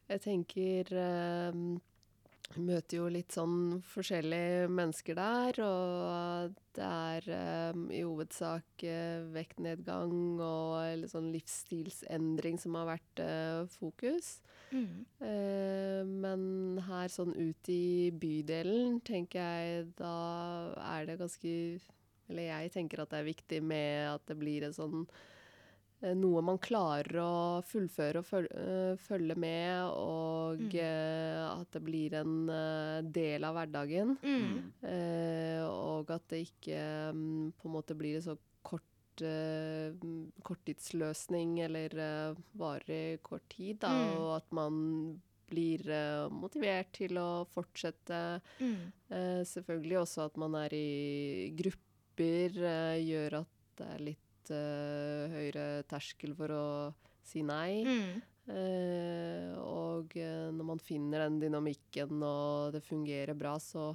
jeg tenker eh, møter jo litt sånn forskjellige mennesker der, og det er um, i hovedsak uh, vektnedgang og sånn livsstilsendring som har vært uh, fokus. Eh, men her sånn ut i bydelen tenker jeg da er det ganske Eller jeg tenker at det er viktig med at det blir en sånn noe man klarer å fullføre og eh, følge med, og Mm. eh, at det blir en eh, del av hverdagen. Mm. Eh, og at det ikke mm, på en måte blir en så kort eh, korttidsløsning eller uh, varer kort tid, da, Mm. og at man blir eh, motivert til å fortsette. Mm. Eh, selvfølgelig også at man er i grupper, eh, gjør at det er litt eh, høyere terskel for å si nei. Mm. Uh, og eh, når man finner den dynamikken og det fungerer bra, så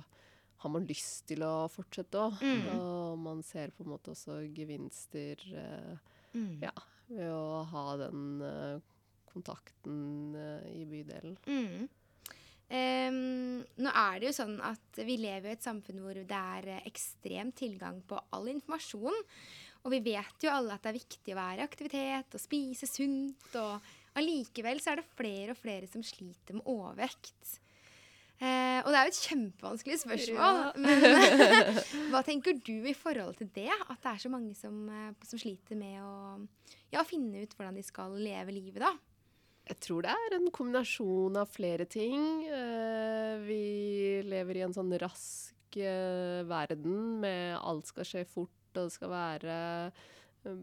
har man lyst til å fortsette òg. Mm. Og man ser på en måte også gevinster uh, Mm. Ja. ved å ha den uh, kontakten i bydelen. Mm. Um, nå er det jo sånn at vi lever i et samfunn hvor det er ekstrem tilgang på all informasjon. Og vi vet jo alle at det er viktig å være i aktivitet og spise sunt. Og allikevel så er det flere og flere som sliter med overvekt. Eh, og det er jo et kjempevanskelig spørsmål. Ja. Men hva tenker du i forhold til det? At det er så mange som, eh, som sliter med å ja, finne ut hvordan de skal leve livet, da? Jeg tror det er en kombinasjon av flere ting. Eh, vi lever i en sånn rask eh, verden med alt skal skje fort, og det skal være eh,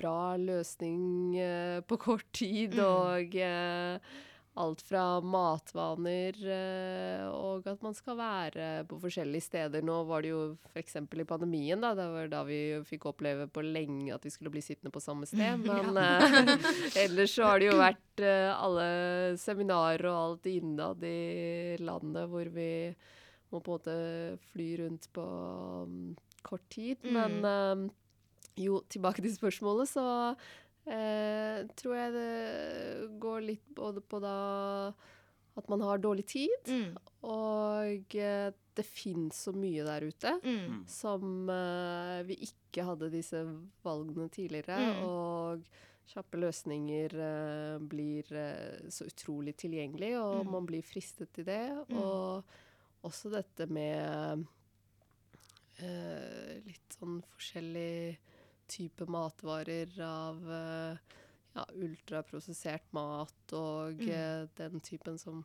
bra løsning eh, på kort tid, Mm. og eh, alt fra matvaner eh, og at man skal være på forskjellige steder. Nå var det jo f.eks. i pandemien, da. Det var da vi fikk oppleve på lenge at vi skulle bli sittende på samme sted. Men ellers så har det jo vært alle seminarer og alt innad i landet hvor vi må på en måte fly rundt på um, kort tid. Mm. Men eh, jo, tilbake til spørsmålet, så eh, tror jeg det går litt både på da at man har dårlig tid, Mm. og eh, det fins så mye der ute Mm. som eh, vi ikke hadde disse valgene tidligere. Mm. Og kjappe løsninger eh, blir så utrolig tilgjengelig, og Mm. man blir fristet til det. Mm. Og også dette med eh, litt sånn forskjellig type matvarer av eh, ja, ultraprosessert mat og Mm. eh, den typen som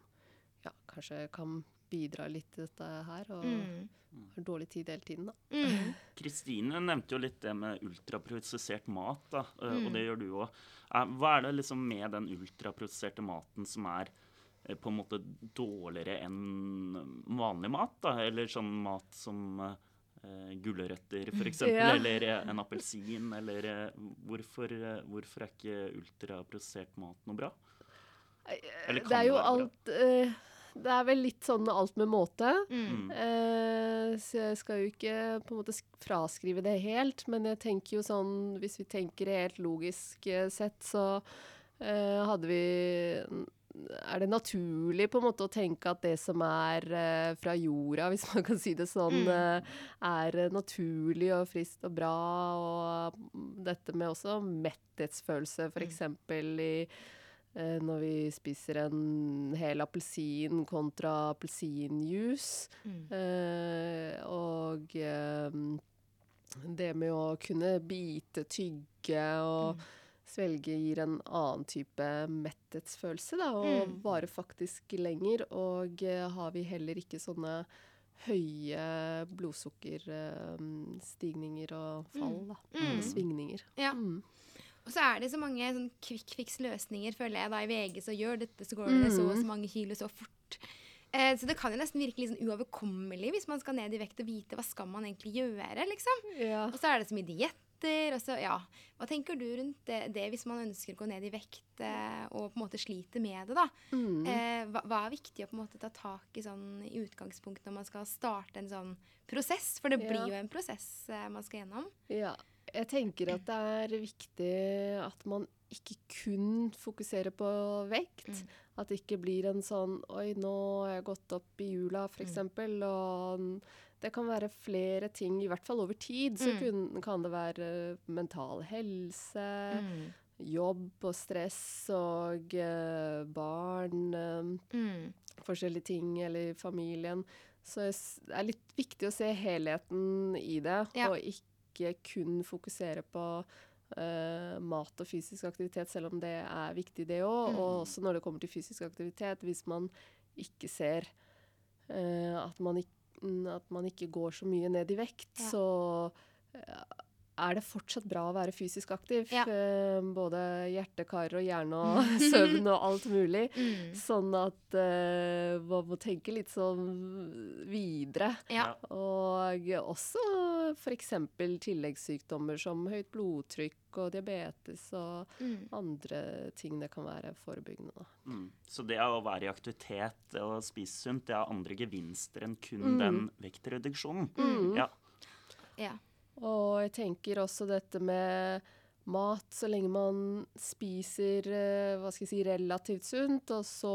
ja, kanskje kan bidra litt til dette her. Og Mm. har dårlig tid hele tiden, da. Mm. Kristine nevnte jo litt det med ultraprosessert mat, da, eh, Mm. og det gjør du òg. Hva er det liksom med den ultraprosesserte maten som er på en måte dårligere enn vanlig mat? da? Eller sånn mat som eh, gulrøtter, f.eks., Ja. eller eh, en appelsin, eller eh, hvorfor, eh, hvorfor er ikke ultraprosessert mat noe bra? Eller kan det er jo det være bra? alt eh, Det er vel litt sånn alt med måte. Mm. Mm. Eh, så jeg skal jo ikke på en måte fraskrive det helt, men jeg tenker jo sånn Hvis vi tenker helt logisk sett, så eh, hadde vi er det naturlig på en måte å tenke at det som er eh, fra jorda, hvis man kan si det sånn, Mm. eh, er eh, naturlig og friskt og bra. Og mm, dette med også metthetsfølelse, f.eks. i eh, når vi spiser en hel appelsin kontra appelsinjuice. Mm. Eh, og det med å kunne bite, tygge og svelge gir en annen type metthetsfølelse, da, og Mm. varer faktisk lenger. Og eh, har vi heller ikke sånne høye blodsukkerstigninger og fall, da. Mm. Svingninger. Ja. Mm. Og så er det så mange sånn quick fix-løsninger, føler jeg. da I VG så gjør dette, så går det så og så mange kilo så fort. Eh, så det kan jo nesten virke litt sånn uoverkommelig hvis man skal ned i vekt og vite hva skal man egentlig gjøre, liksom. Ja. Og så er det så mye dietter, og Altså, ja. Hva tenker du rundt det, det hvis man ønsker å gå ned i vekt eh, og på en måte sliter med det, da? Mm. Eh, hva, hva er viktig å på en måte ta tak i sånn i utgangspunktet når man skal starte en sånn prosess? For det Ja. blir jo en prosess eh, man skal gjennom. Ja, jeg tenker at det er viktig at man ikke kun fokuserer på vekt. Mm. At det ikke blir en sånn Oi, nå har jeg gått opp i jula, Mm. f.eks. Og n- det kan være flere ting, i hvert fall over tid. Så Mm. kun, kan det være mental helse, Mm. jobb og stress og uh, barn. Um, Mm. forskjellige ting, eller familien. Så det er litt viktig å se helheten i det, Ja. og ikke kun fokusere på uh, mat og fysisk aktivitet, selv om det er viktig, det òg. Mm. Og også når det kommer til fysisk aktivitet, hvis man ikke ser uh, at, man ikke, at man ikke går så mye ned i vekt, Ja. så er det fortsatt bra å være fysisk aktiv. Ja. Uh, både hjertekarer og hjerne og søvn og alt mulig. Mm. Sånn at uh, man må tenke litt sånn videre. Ja. Og også f.eks. tilleggssykdommer som høyt blodtrykk og diabetes og Mm. andre ting det kan være forebyggende. Da. Mm. Så det å være i aktivitet og spise sunt, det har andre gevinster enn kun Mm. den vektreduksjonen. Mm. Ja. ja. Og jeg tenker også dette med mat, så lenge man spiser eh, hva skal jeg si, relativt sunt, og så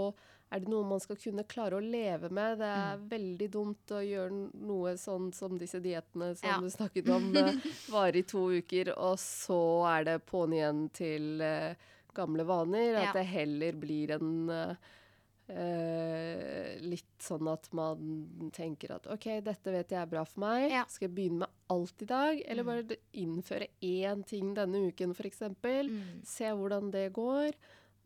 er det noe man skal kunne klare å leve med. Det er veldig dumt å gjøre noe sånn som disse diettene som Ja. du snakket om, eh, varer i to uker, og så er det på'n igjen til eh, gamle vaner. At Ja. det heller blir en eh, litt sånn at man tenker at OK, dette vet jeg er bra for meg. Ja. Skal jeg begynne med alt i dag? Eller Mm. bare innføre én ting denne uken, f.eks.? Mm. Se hvordan det går.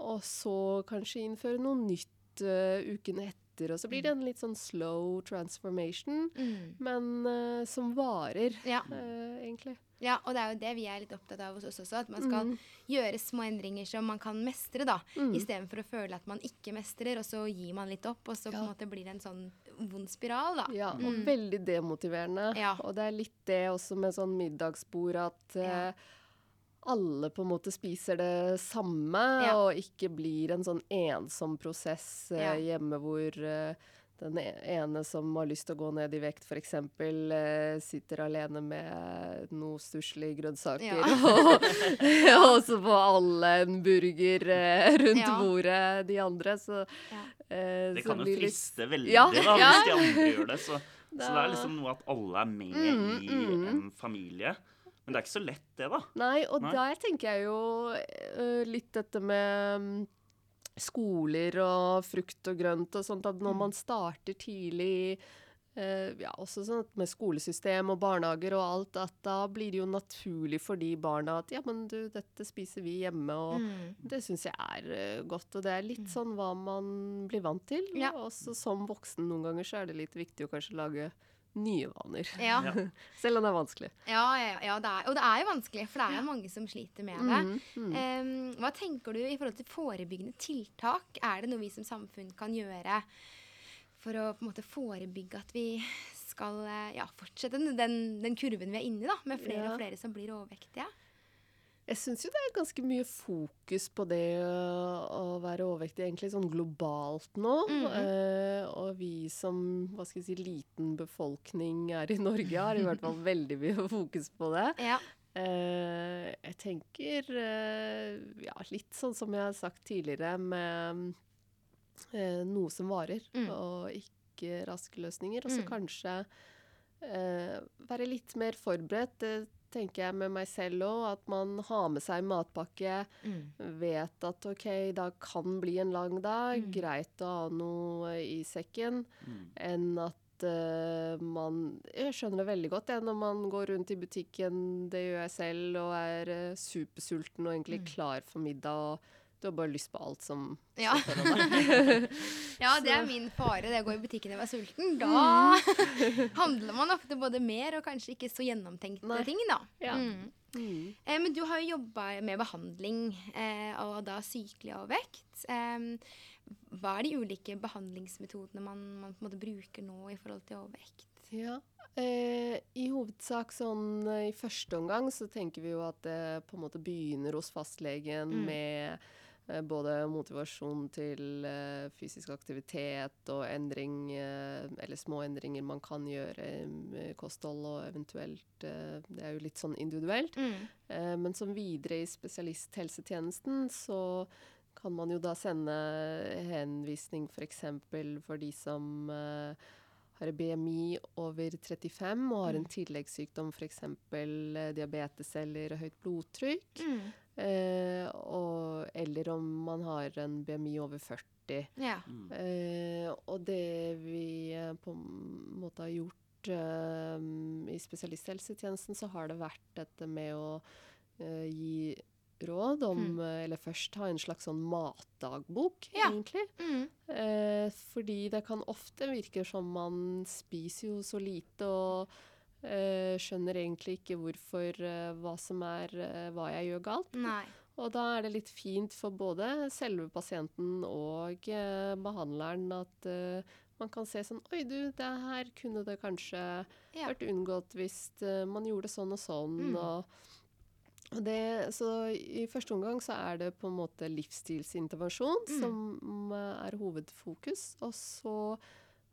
Og så kanskje innføre noe nytt uh, uken etter. Og så blir det en litt sånn slow transformation, Mm. men uh, som varer, Ja. uh, egentlig. ja, og det er jo det vi er litt opptatt av hos oss også. At man skal Mm. gjøre små endringer som man kan mestre, da. Mm. Istedenfor å føle at man ikke mestrer, og så gir man litt opp. Og så på en måte blir det en sånn vond spiral, da. Ja, og Mm. veldig demotiverende. Ja. Og det er litt det også med sånn middagsbord at Ja. Alle på en måte spiser det samme, Ja. og ikke blir en sånn ensom prosess eh, Ja. hjemme hvor eh, den e- ene som har lyst til å gå ned i vekt, f.eks., eh, sitter alene med noe stusslige grønnsaker. Ja. og, og så får alle en burger eh, rundt Ja. bordet, de andre. Så, Ja. eh, Det så kan jo friste litt... veldig Ja, da, ja. hvis de andre gjør det. Så, så det er liksom noe at alle er med Mm, i mm. en familie. Men det er ikke så lett, det, da. Nei, og Nei. der tenker jeg jo eh, litt dette med mm, skoler og frukt og grønt og sånt, at når man starter tidlig eh, ja, også sånn at med skolesystem og barnehager og alt, at da blir det jo naturlig for de barna at ja, men du, dette spiser vi hjemme, og Mm. det syns jeg er eh, godt. Og det er litt sånn hva man blir vant til. Ja. Og også som voksen noen ganger så er det litt viktig å kanskje lage nye vaner. Ja. Selv om det er vanskelig. Ja, ja, ja det er, og det er jo vanskelig, for det er jo mange som sliter med det. Mm, mm. Um, hva tenker du i forhold til forebyggende tiltak? Er det noe vi som samfunn kan gjøre for å på en måte forebygge at vi skal eh, ja, fortsette den, den, den kurven vi er inne i, da, med flere Ja. og flere som blir overvektige? Jeg syns jo det er ganske mye fokus på det å, å være overvektig egentlig sånn globalt nå. Mm -hmm. uh, og vi som hva skal jeg si, liten befolkning her i Norge har i hvert fall veldig mye fokus på det. Ja. Uh, jeg tenker uh, ja, litt sånn som jeg har sagt tidligere, med noe som varer, Mm. og ikke raske løsninger. Og så Mm. kanskje være litt mer forberedt. Det tenker jeg med meg selv òg, at man har med seg matpakke. Mm. Vet at OK, da kan bli en lang dag. Mm. Greit å ha noe i sekken. Mm. Enn at eh, man Jeg skjønner det veldig godt jeg, når man går rundt i butikken, det gjør jeg selv, og er uh, supersulten og egentlig klar for middag. og du har bare lyst på alt som Ja. Ja, det er min fare. Det å gå i butikken og være sulten. Da Mm. handler man ofte både mer og kanskje ikke så gjennomtenkte Nei. ting, da. Ja. Mm. Mm. Eh, men du har jo jobba med behandling, eh, og da sykelig overvekt. Eh, hva er de ulike behandlingsmetodene man, man på en måte bruker nå i forhold til overvekt? Ja. Eh, I hovedsak sånn eh, i første omgang så tenker vi jo at det på en måte begynner hos fastlegen Mm. med både motivasjon til eh, fysisk aktivitet og endring, eh, eller små endringer man kan gjøre med kosthold og eventuelt eh, Det er jo litt sånn individuelt. Mm. men som videre i spesialisthelsetjenesten så kan man jo da sende henvisning f.eks. For, for de som eh, har BMI over 35 og har en tilleggssykdom f.eks. Eh, diabetes eller høyt blodtrykk. Eh, og, eller om man har en BMI over 40. Ja. Eh, og det vi eh, på en måte har gjort eh, i spesialisthelsetjenesten, så har det vært dette med å eh, gi råd om Mm. eh, Eller først ha en slags sånn matdagbok, Ja. egentlig. Mm. Eh, fordi det kan ofte virke som man spiser jo så lite og skjønner egentlig ikke hvorfor eh, hva som er eh, hva jeg gjør galt. Nei. Og da er det litt fint for både selve pasienten og eh, behandleren at eh, man kan se sånn Oi, du, det her kunne det kanskje Ja. vært unngått hvis eh, man gjorde sånn og sånn. Mm. Og, det, så i første omgang så er det på en måte livsstilsintervensjon Mm. som eh, er hovedfokus. Og så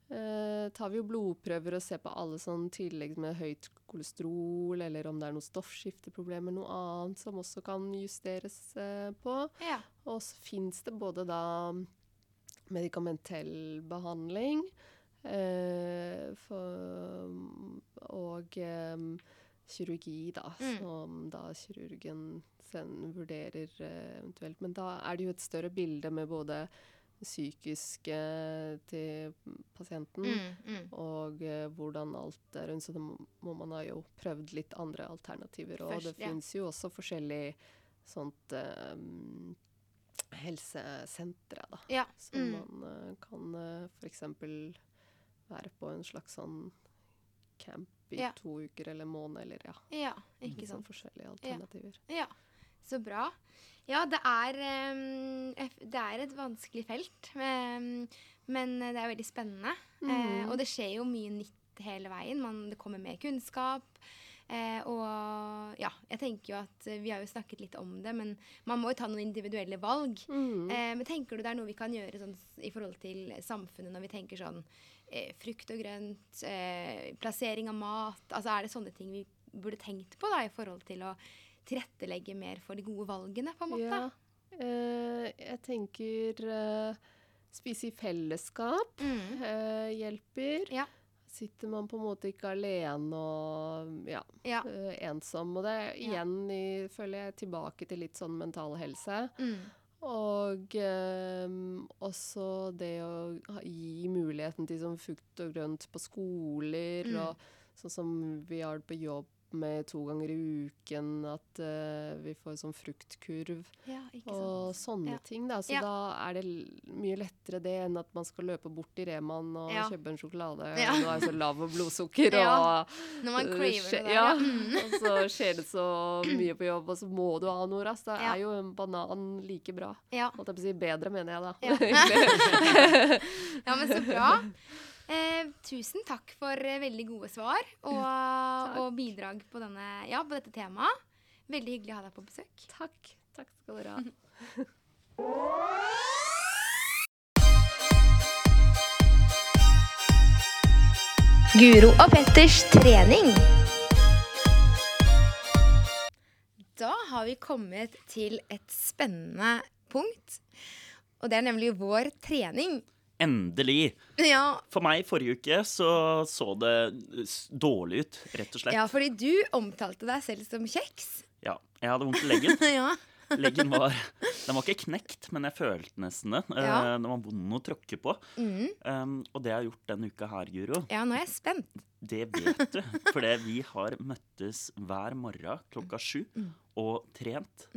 eh, tar vi jo blodprøver og ser på alle sånn tillegg med høyt kolesterol, eller om det er noen stoffskifteproblemer, noe annet som også kan justeres eh, på. Ja. Og så fins det både da medikamentell behandling eh, for, og eh, kirurgi, da, Mm. som da kirurgen sen vurderer eh, eventuelt. Men da er det jo et større bilde med både psykiske til pasienten Mm, mm. og uh, hvordan alt er rundt. Så da må må man ha jo prøvd litt andre alternativer. Og Først, det ja. fins jo også forskjellig sånt um, helsesentre, da. Ja. Som Mm. man uh, kan uh, f.eks. være på en slags sånn camp i Ja. to uker eller måned, eller ja. ja, ikke litt sånn forskjellige alternativer. Ja, så bra. Ja, det er, det er et vanskelig felt, men det er veldig spennende. Eh, Mhm. og det skjer jo mye nytt hele veien. Man, det kommer mer kunnskap. Eh, og ja, jeg tenker jo at Vi har jo snakket litt om det, men man må jo ta noen individuelle valg. Mhm. Eh, men tenker du det er noe vi kan gjøre sånn, i forhold til samfunnet, når vi tenker sånn frukt og grønt, plassering av mat? Altså Er det sånne ting vi burde tenkt på da, i forhold til å tilrettelegge mer for de gode valgene, på en måte? Ja. Eh, jeg tenker eh, spise i fellesskap Mm. eh, hjelper. Ja. Sitter man på en måte ikke alene og ja, Ja. eh, ensom. Og det er igjen i, føler jeg tilbake til litt sånn mental helse. Mm. Og eh, også det å gi muligheten til sånn frukt og grønt på skoler, Mm. og sånn som vi har det på jobb med to ganger i uken, at uh, vi får sånn fruktkurv ja, og sånne Ja. ting. Da. Så Ja. da er det mye lettere det enn at man skal løpe bort i Reman og kjøpe en sjokolade. Ja. Nå er jeg så lav på blodsukker, og Når man craver det der. Ja. Mm. og så skjer det så mye på jobb, og så må du ha noe raskt. Da er jo en banan like bra. Holdt jeg på å si bedre, mener jeg da. Ja. ja, men så bra. Eh, tusen takk for eh, veldig gode svar og, og bidrag på, denne, ja, på dette temaet. Veldig hyggelig å ha deg på besøk. Takk. Takk skal dere ha. Guro og Petters trening. Da har vi kommet til et spennende punkt. Og det er nemlig vår trening. Endelig. Ja, For meg forrige uke så så det dårlig ut, rett og slett. ja fordi du omtalte deg selv som kjeks. Ja, jeg hadde vondt i leggen. ja. Leggen var Den var ikke knekt, men jeg følte nesten det. Eh, Ja. Den var vond å tråkke på. Mm. Um, og det jeg har gjort denne uka her, Guro, Ja, nå er jeg spent. det vet du. Fordi vi har møttes hver morgen klokka sju Mm. og trent.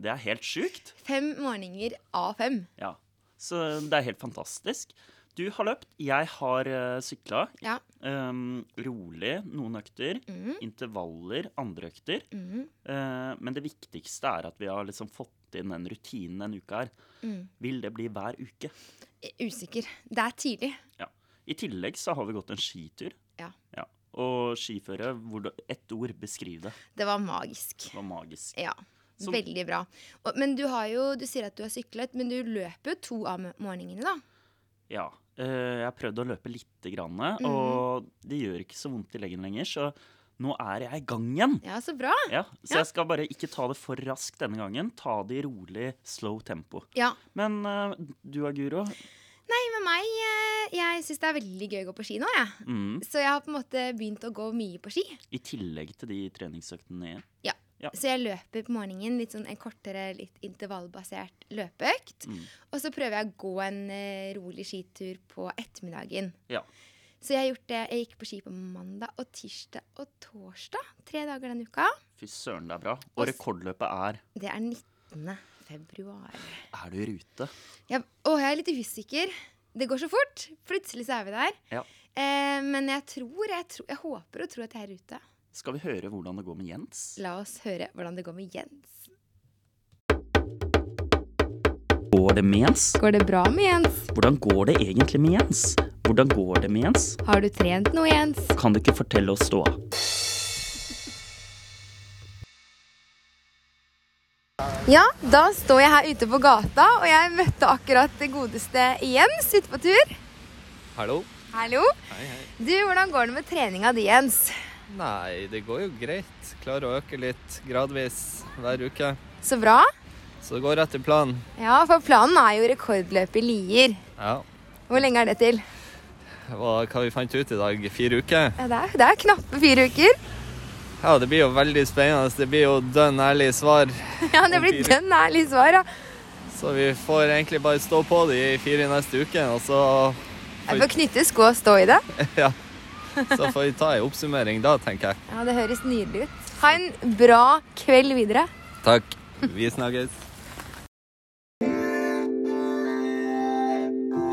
Det er helt sjukt. Fem morgener av fem. Ja. Så det er helt fantastisk. Du har løpt, jeg har uh, sykla. Ja. Um, rolig noen økter. Mm. Intervaller andre økter. Mm. Uh, men det viktigste er at vi har liksom fått inn den rutinen denne uka her. Mm. Vil det bli hver uke? Usikker. Det er tidlig. I tillegg så har vi gått en skitur. Ja. Og skiføre, ett ord, beskriv det. Det var magisk. Det var magisk. Ja. Så- Veldig bra. Og, men du har jo, du sier at du har syklet, men du løper jo to av morgenene, da. Ja. eh, jeg har prøvd å løpe lite grann, Mhm. og det gjør ikke så vondt i leggen lenger, så nå er jeg i gang igjen. Ja, så bra. Ja, så Ja. jeg skal bare ikke ta det for raskt denne gangen. Ta det i rolig, slow tempo. Ja. Men eh, du da, Guro? Nei, med meg eh, Jeg syns det er veldig gøy å gå på ski nå, jeg. Mm, Så jeg har på en måte begynt å gå mye på ski. I tillegg til de treningsøktene igjen. Så jeg løper på morgenen litt sånn en kortere, litt intervallbasert løpeøkt. Mm. Og så prøver jeg å gå en uh, rolig skitur på ettermiddagen. Ja. Så jeg har gjort det. Jeg gikk på ski på mandag og tirsdag og torsdag. Tre dager den uka. Fy søren, det er bra. Og Og rekordløpet er Det er 19. februar. Er du i rute? Ja, å, jeg er litt usikker. Det går så fort. Plutselig så er vi der. Ja. Eh, men jeg tror, jeg tror Jeg håper og tror at jeg er ute. Skal vi høre hvordan det går med Jens? La oss høre hvordan det går med Jens. Går det med Jens? Går det bra med Jens? Hvordan går det egentlig med Jens? Hvordan går det med Jens? Har du trent noe, Jens? Kan du ikke fortelle oss ståa? Ja, da står jeg her ute på gata, og jeg møtte akkurat det godeste Jens ute på tur. Hallo. Hallo. Hei, hei. Du, hvordan går det med treninga di, Jens? Nei, det går jo greit. Klarer å øke litt gradvis hver uke. Så bra. Så det går etter planen. Ja, for planen er jo rekordløp i Lier. Ja. Hvor lenge er det til? Hva, hva vi fant ut i dag? Fire uker? Ja, det er, det er knappe fire uker. Ja, det blir jo veldig spennende. Det blir jo dønn ærlig svar. Ja, det blir dønn ærlig svar, ja. Så vi får egentlig bare stå på de fire neste uke, og så, Jeg får knytte sko og stå i det. ja, så får vi ta en oppsummering da, tenker jeg. Ja, det høres nydelig ut. Ha en bra kveld videre. Takk. Vi snakkes.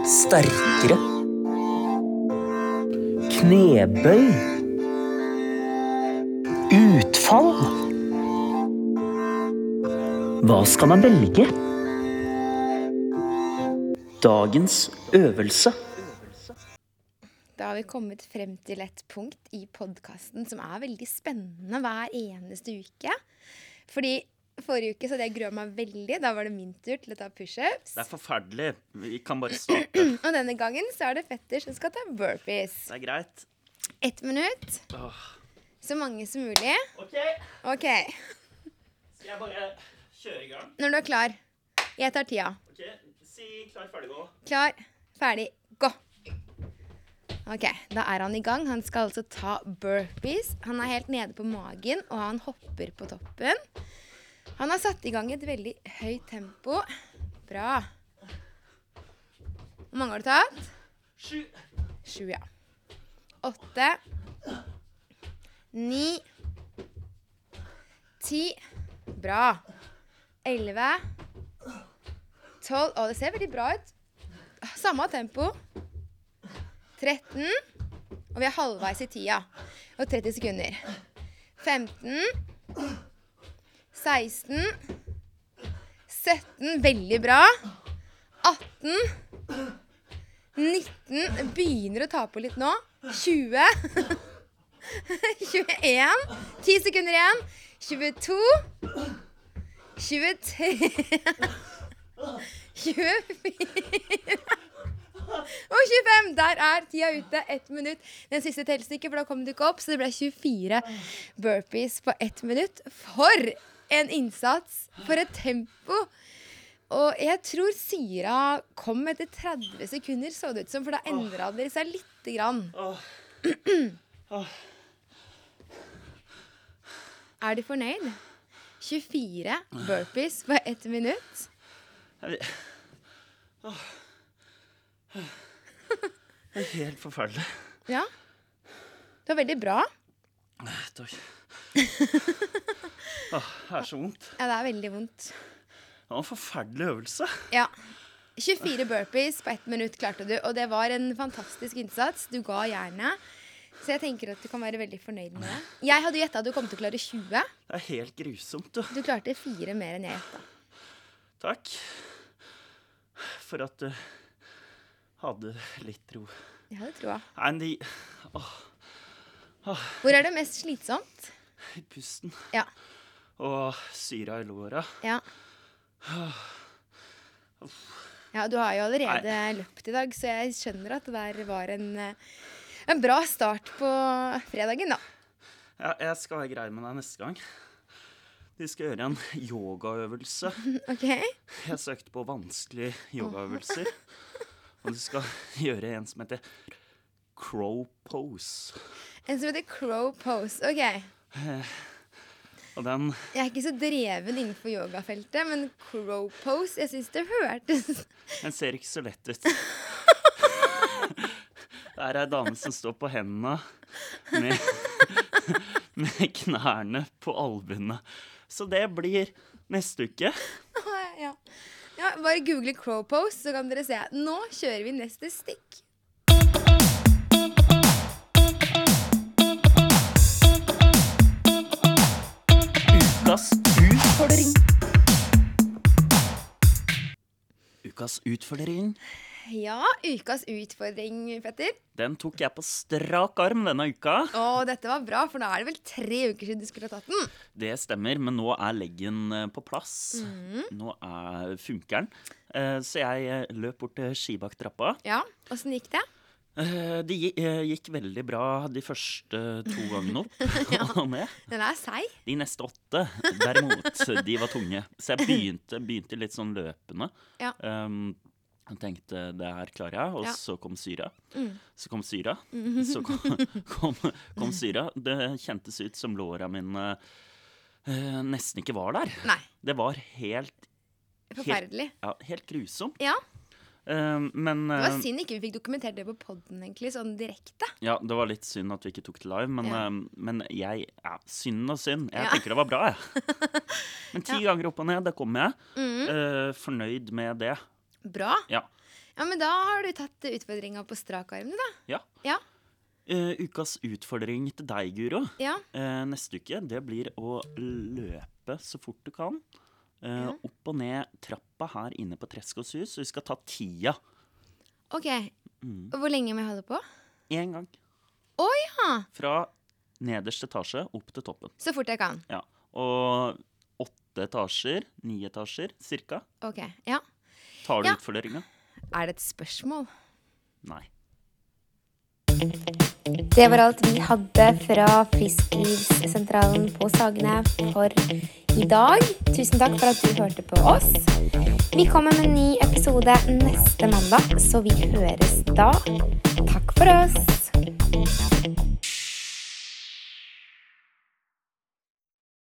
Sterkere. Knebøy. Utfall. Hva skal man velge? Dagens øvelse. Da har vi kommet frem til et punkt i podkasten som er veldig spennende hver eneste uke. Fordi forrige uke så hadde jeg grua meg veldig. Da var det min tur til å ta pushups. Det er forferdelig. Vi kan bare starte. Og denne gangen så er det fetter som skal ta burpees. Det er greit. Ett minutt. Åh. Så mange som mulig. OK, OK. skal jeg bare kjøre i gang? Når du er klar. Jeg tar tida. Ok, Si klar, ferdig, gå. Klar, ferdig, gå. Ok, Da er han i gang. Han skal altså ta burpees. Han er helt nede på magen, og han hopper på toppen. Han har satt i gang et veldig høyt tempo. Bra. Hvor mange har du tatt? Sju. Sju, ja. Åtte. Ni. Ti. Bra. Elleve. Tolv. Å, det ser veldig bra ut. Samme tempo. 13. Og vi er halvveis i tida. Og 30 sekunder. 15. 16. 17. Veldig bra. 18. 19. Begynner å ta på litt nå. 20. 21. 10 sekunder igjen. 22. 23. 24. Og 25! Der er tida ute. Ett minutt. Den siste telsen ikke, for da kom du ikke opp. Så det ble 24 burpees på ett minutt. For en innsats! For et tempo! Og jeg tror Sira kom etter 30 sekunder, så det ut som. For da endra dere seg lite grann. Er du fornøyd? 24 burpees på ett minutt. Det er helt forferdelig. Ja. Det var veldig bra. Takk. Åh, det er så vondt. Ja, det er veldig vondt. Det var en forferdelig øvelse. Ja. 24 burpees på ett minutt klarte du, og det var en fantastisk innsats. Du ga jernet. Så jeg tenker at du kan være veldig fornøyd med det. Jeg hadde gjetta at du kom til å klare 20. Det er helt grusomt, du. Du klarte fire mer enn jeg gjetta. Takk for at du hadde litt ro. Jeg hadde troa. Nei, de Åh, Hvor er det mest slitsomt? i pusten. Ja. Og syra i låra. Ja. Ja, du har jo allerede løpt i dag, så jeg skjønner at det der var en, eh, en bra start på fredagen, da. Ja, jeg skal være grei med deg neste gang. Vi skal gjøre en yogaøvelse. OK? Jeg søkte på vanskelige yogaøvelser. Og du skal gjøre en som heter crow pose. En som heter crow pose. OK. Og den Jeg er ikke så dreven innenfor yogafeltet, men crow pose Jeg syns det hørtes Den ser ikke så lett ut. Det er ei dame som står på hendene med, med knærne på albuene. Så det blir neste uke. Bare google crow pose, så kan dere se. Nå kjører vi neste stikk. Ukas utfordring. Ukas utfordring. Ja, ukas utfordring, Petter. Den tok jeg på strak arm denne uka. Å, dette var bra, for nå er det vel tre uker siden du skulle ha tatt den. Det stemmer, men nå er leggen eh, på plass. Nå er, funker den. Eh, Så jeg eh, løp bort til ski bak trappa. Ja, Åssen gikk det? Det gikk veldig bra de første to gangene opp og ned. Den er seig. De neste åtte, derimot, de var tunge. Så jeg begynte, begynte litt sånn løpende. Ja. Um, jeg tenkte det her klarer jeg, og Ja. Mm. så kom syra. Så kom syra. Så kom, kom, kom syra. Det kjentes ut som låra mine eh, nesten ikke var der. Nei. Det var helt, Forferdelig. ja, helt grusomt. Ja, Uh, men Det var eh, synd ikke vi fikk dokumentert det på poden, egentlig, sånn direkte. Ja, det var litt synd at vi ikke tok det live, men, Ja. uh, men jeg Ja, synd og synd. Jeg Ja. tenker det var bra, jeg. Men ti ganger opp og ned, det kom jeg. Mm. Fornøyd med det. Bra. Ja. Ja, men da har du tatt utfordringa på strak arm, da. ja. Ja. Uh, ukas utfordring til deg, Guro, Ja. uh, neste uke, det blir å løpe så fort du kan. eh, Opp og ned trappa her inne på Treskås hus. Vi skal ta tida OK. Mm. Hvor lenge må jeg holde på? én gang. Å ja! Fra nederste etasje opp til toppen. Så fort jeg kan. Ja. Og åtte etasjer, ni etasjer cirka. OK. Ja. Tar du Ja. utfordringa? Er det et spørsmål? Nei. Det var alt vi hadde fra Frisklivssentralen på Sagene for i dag. Tusen takk for at du hørte på oss. Vi kommer med en ny episode neste mandag, så vi høres da. Takk for oss.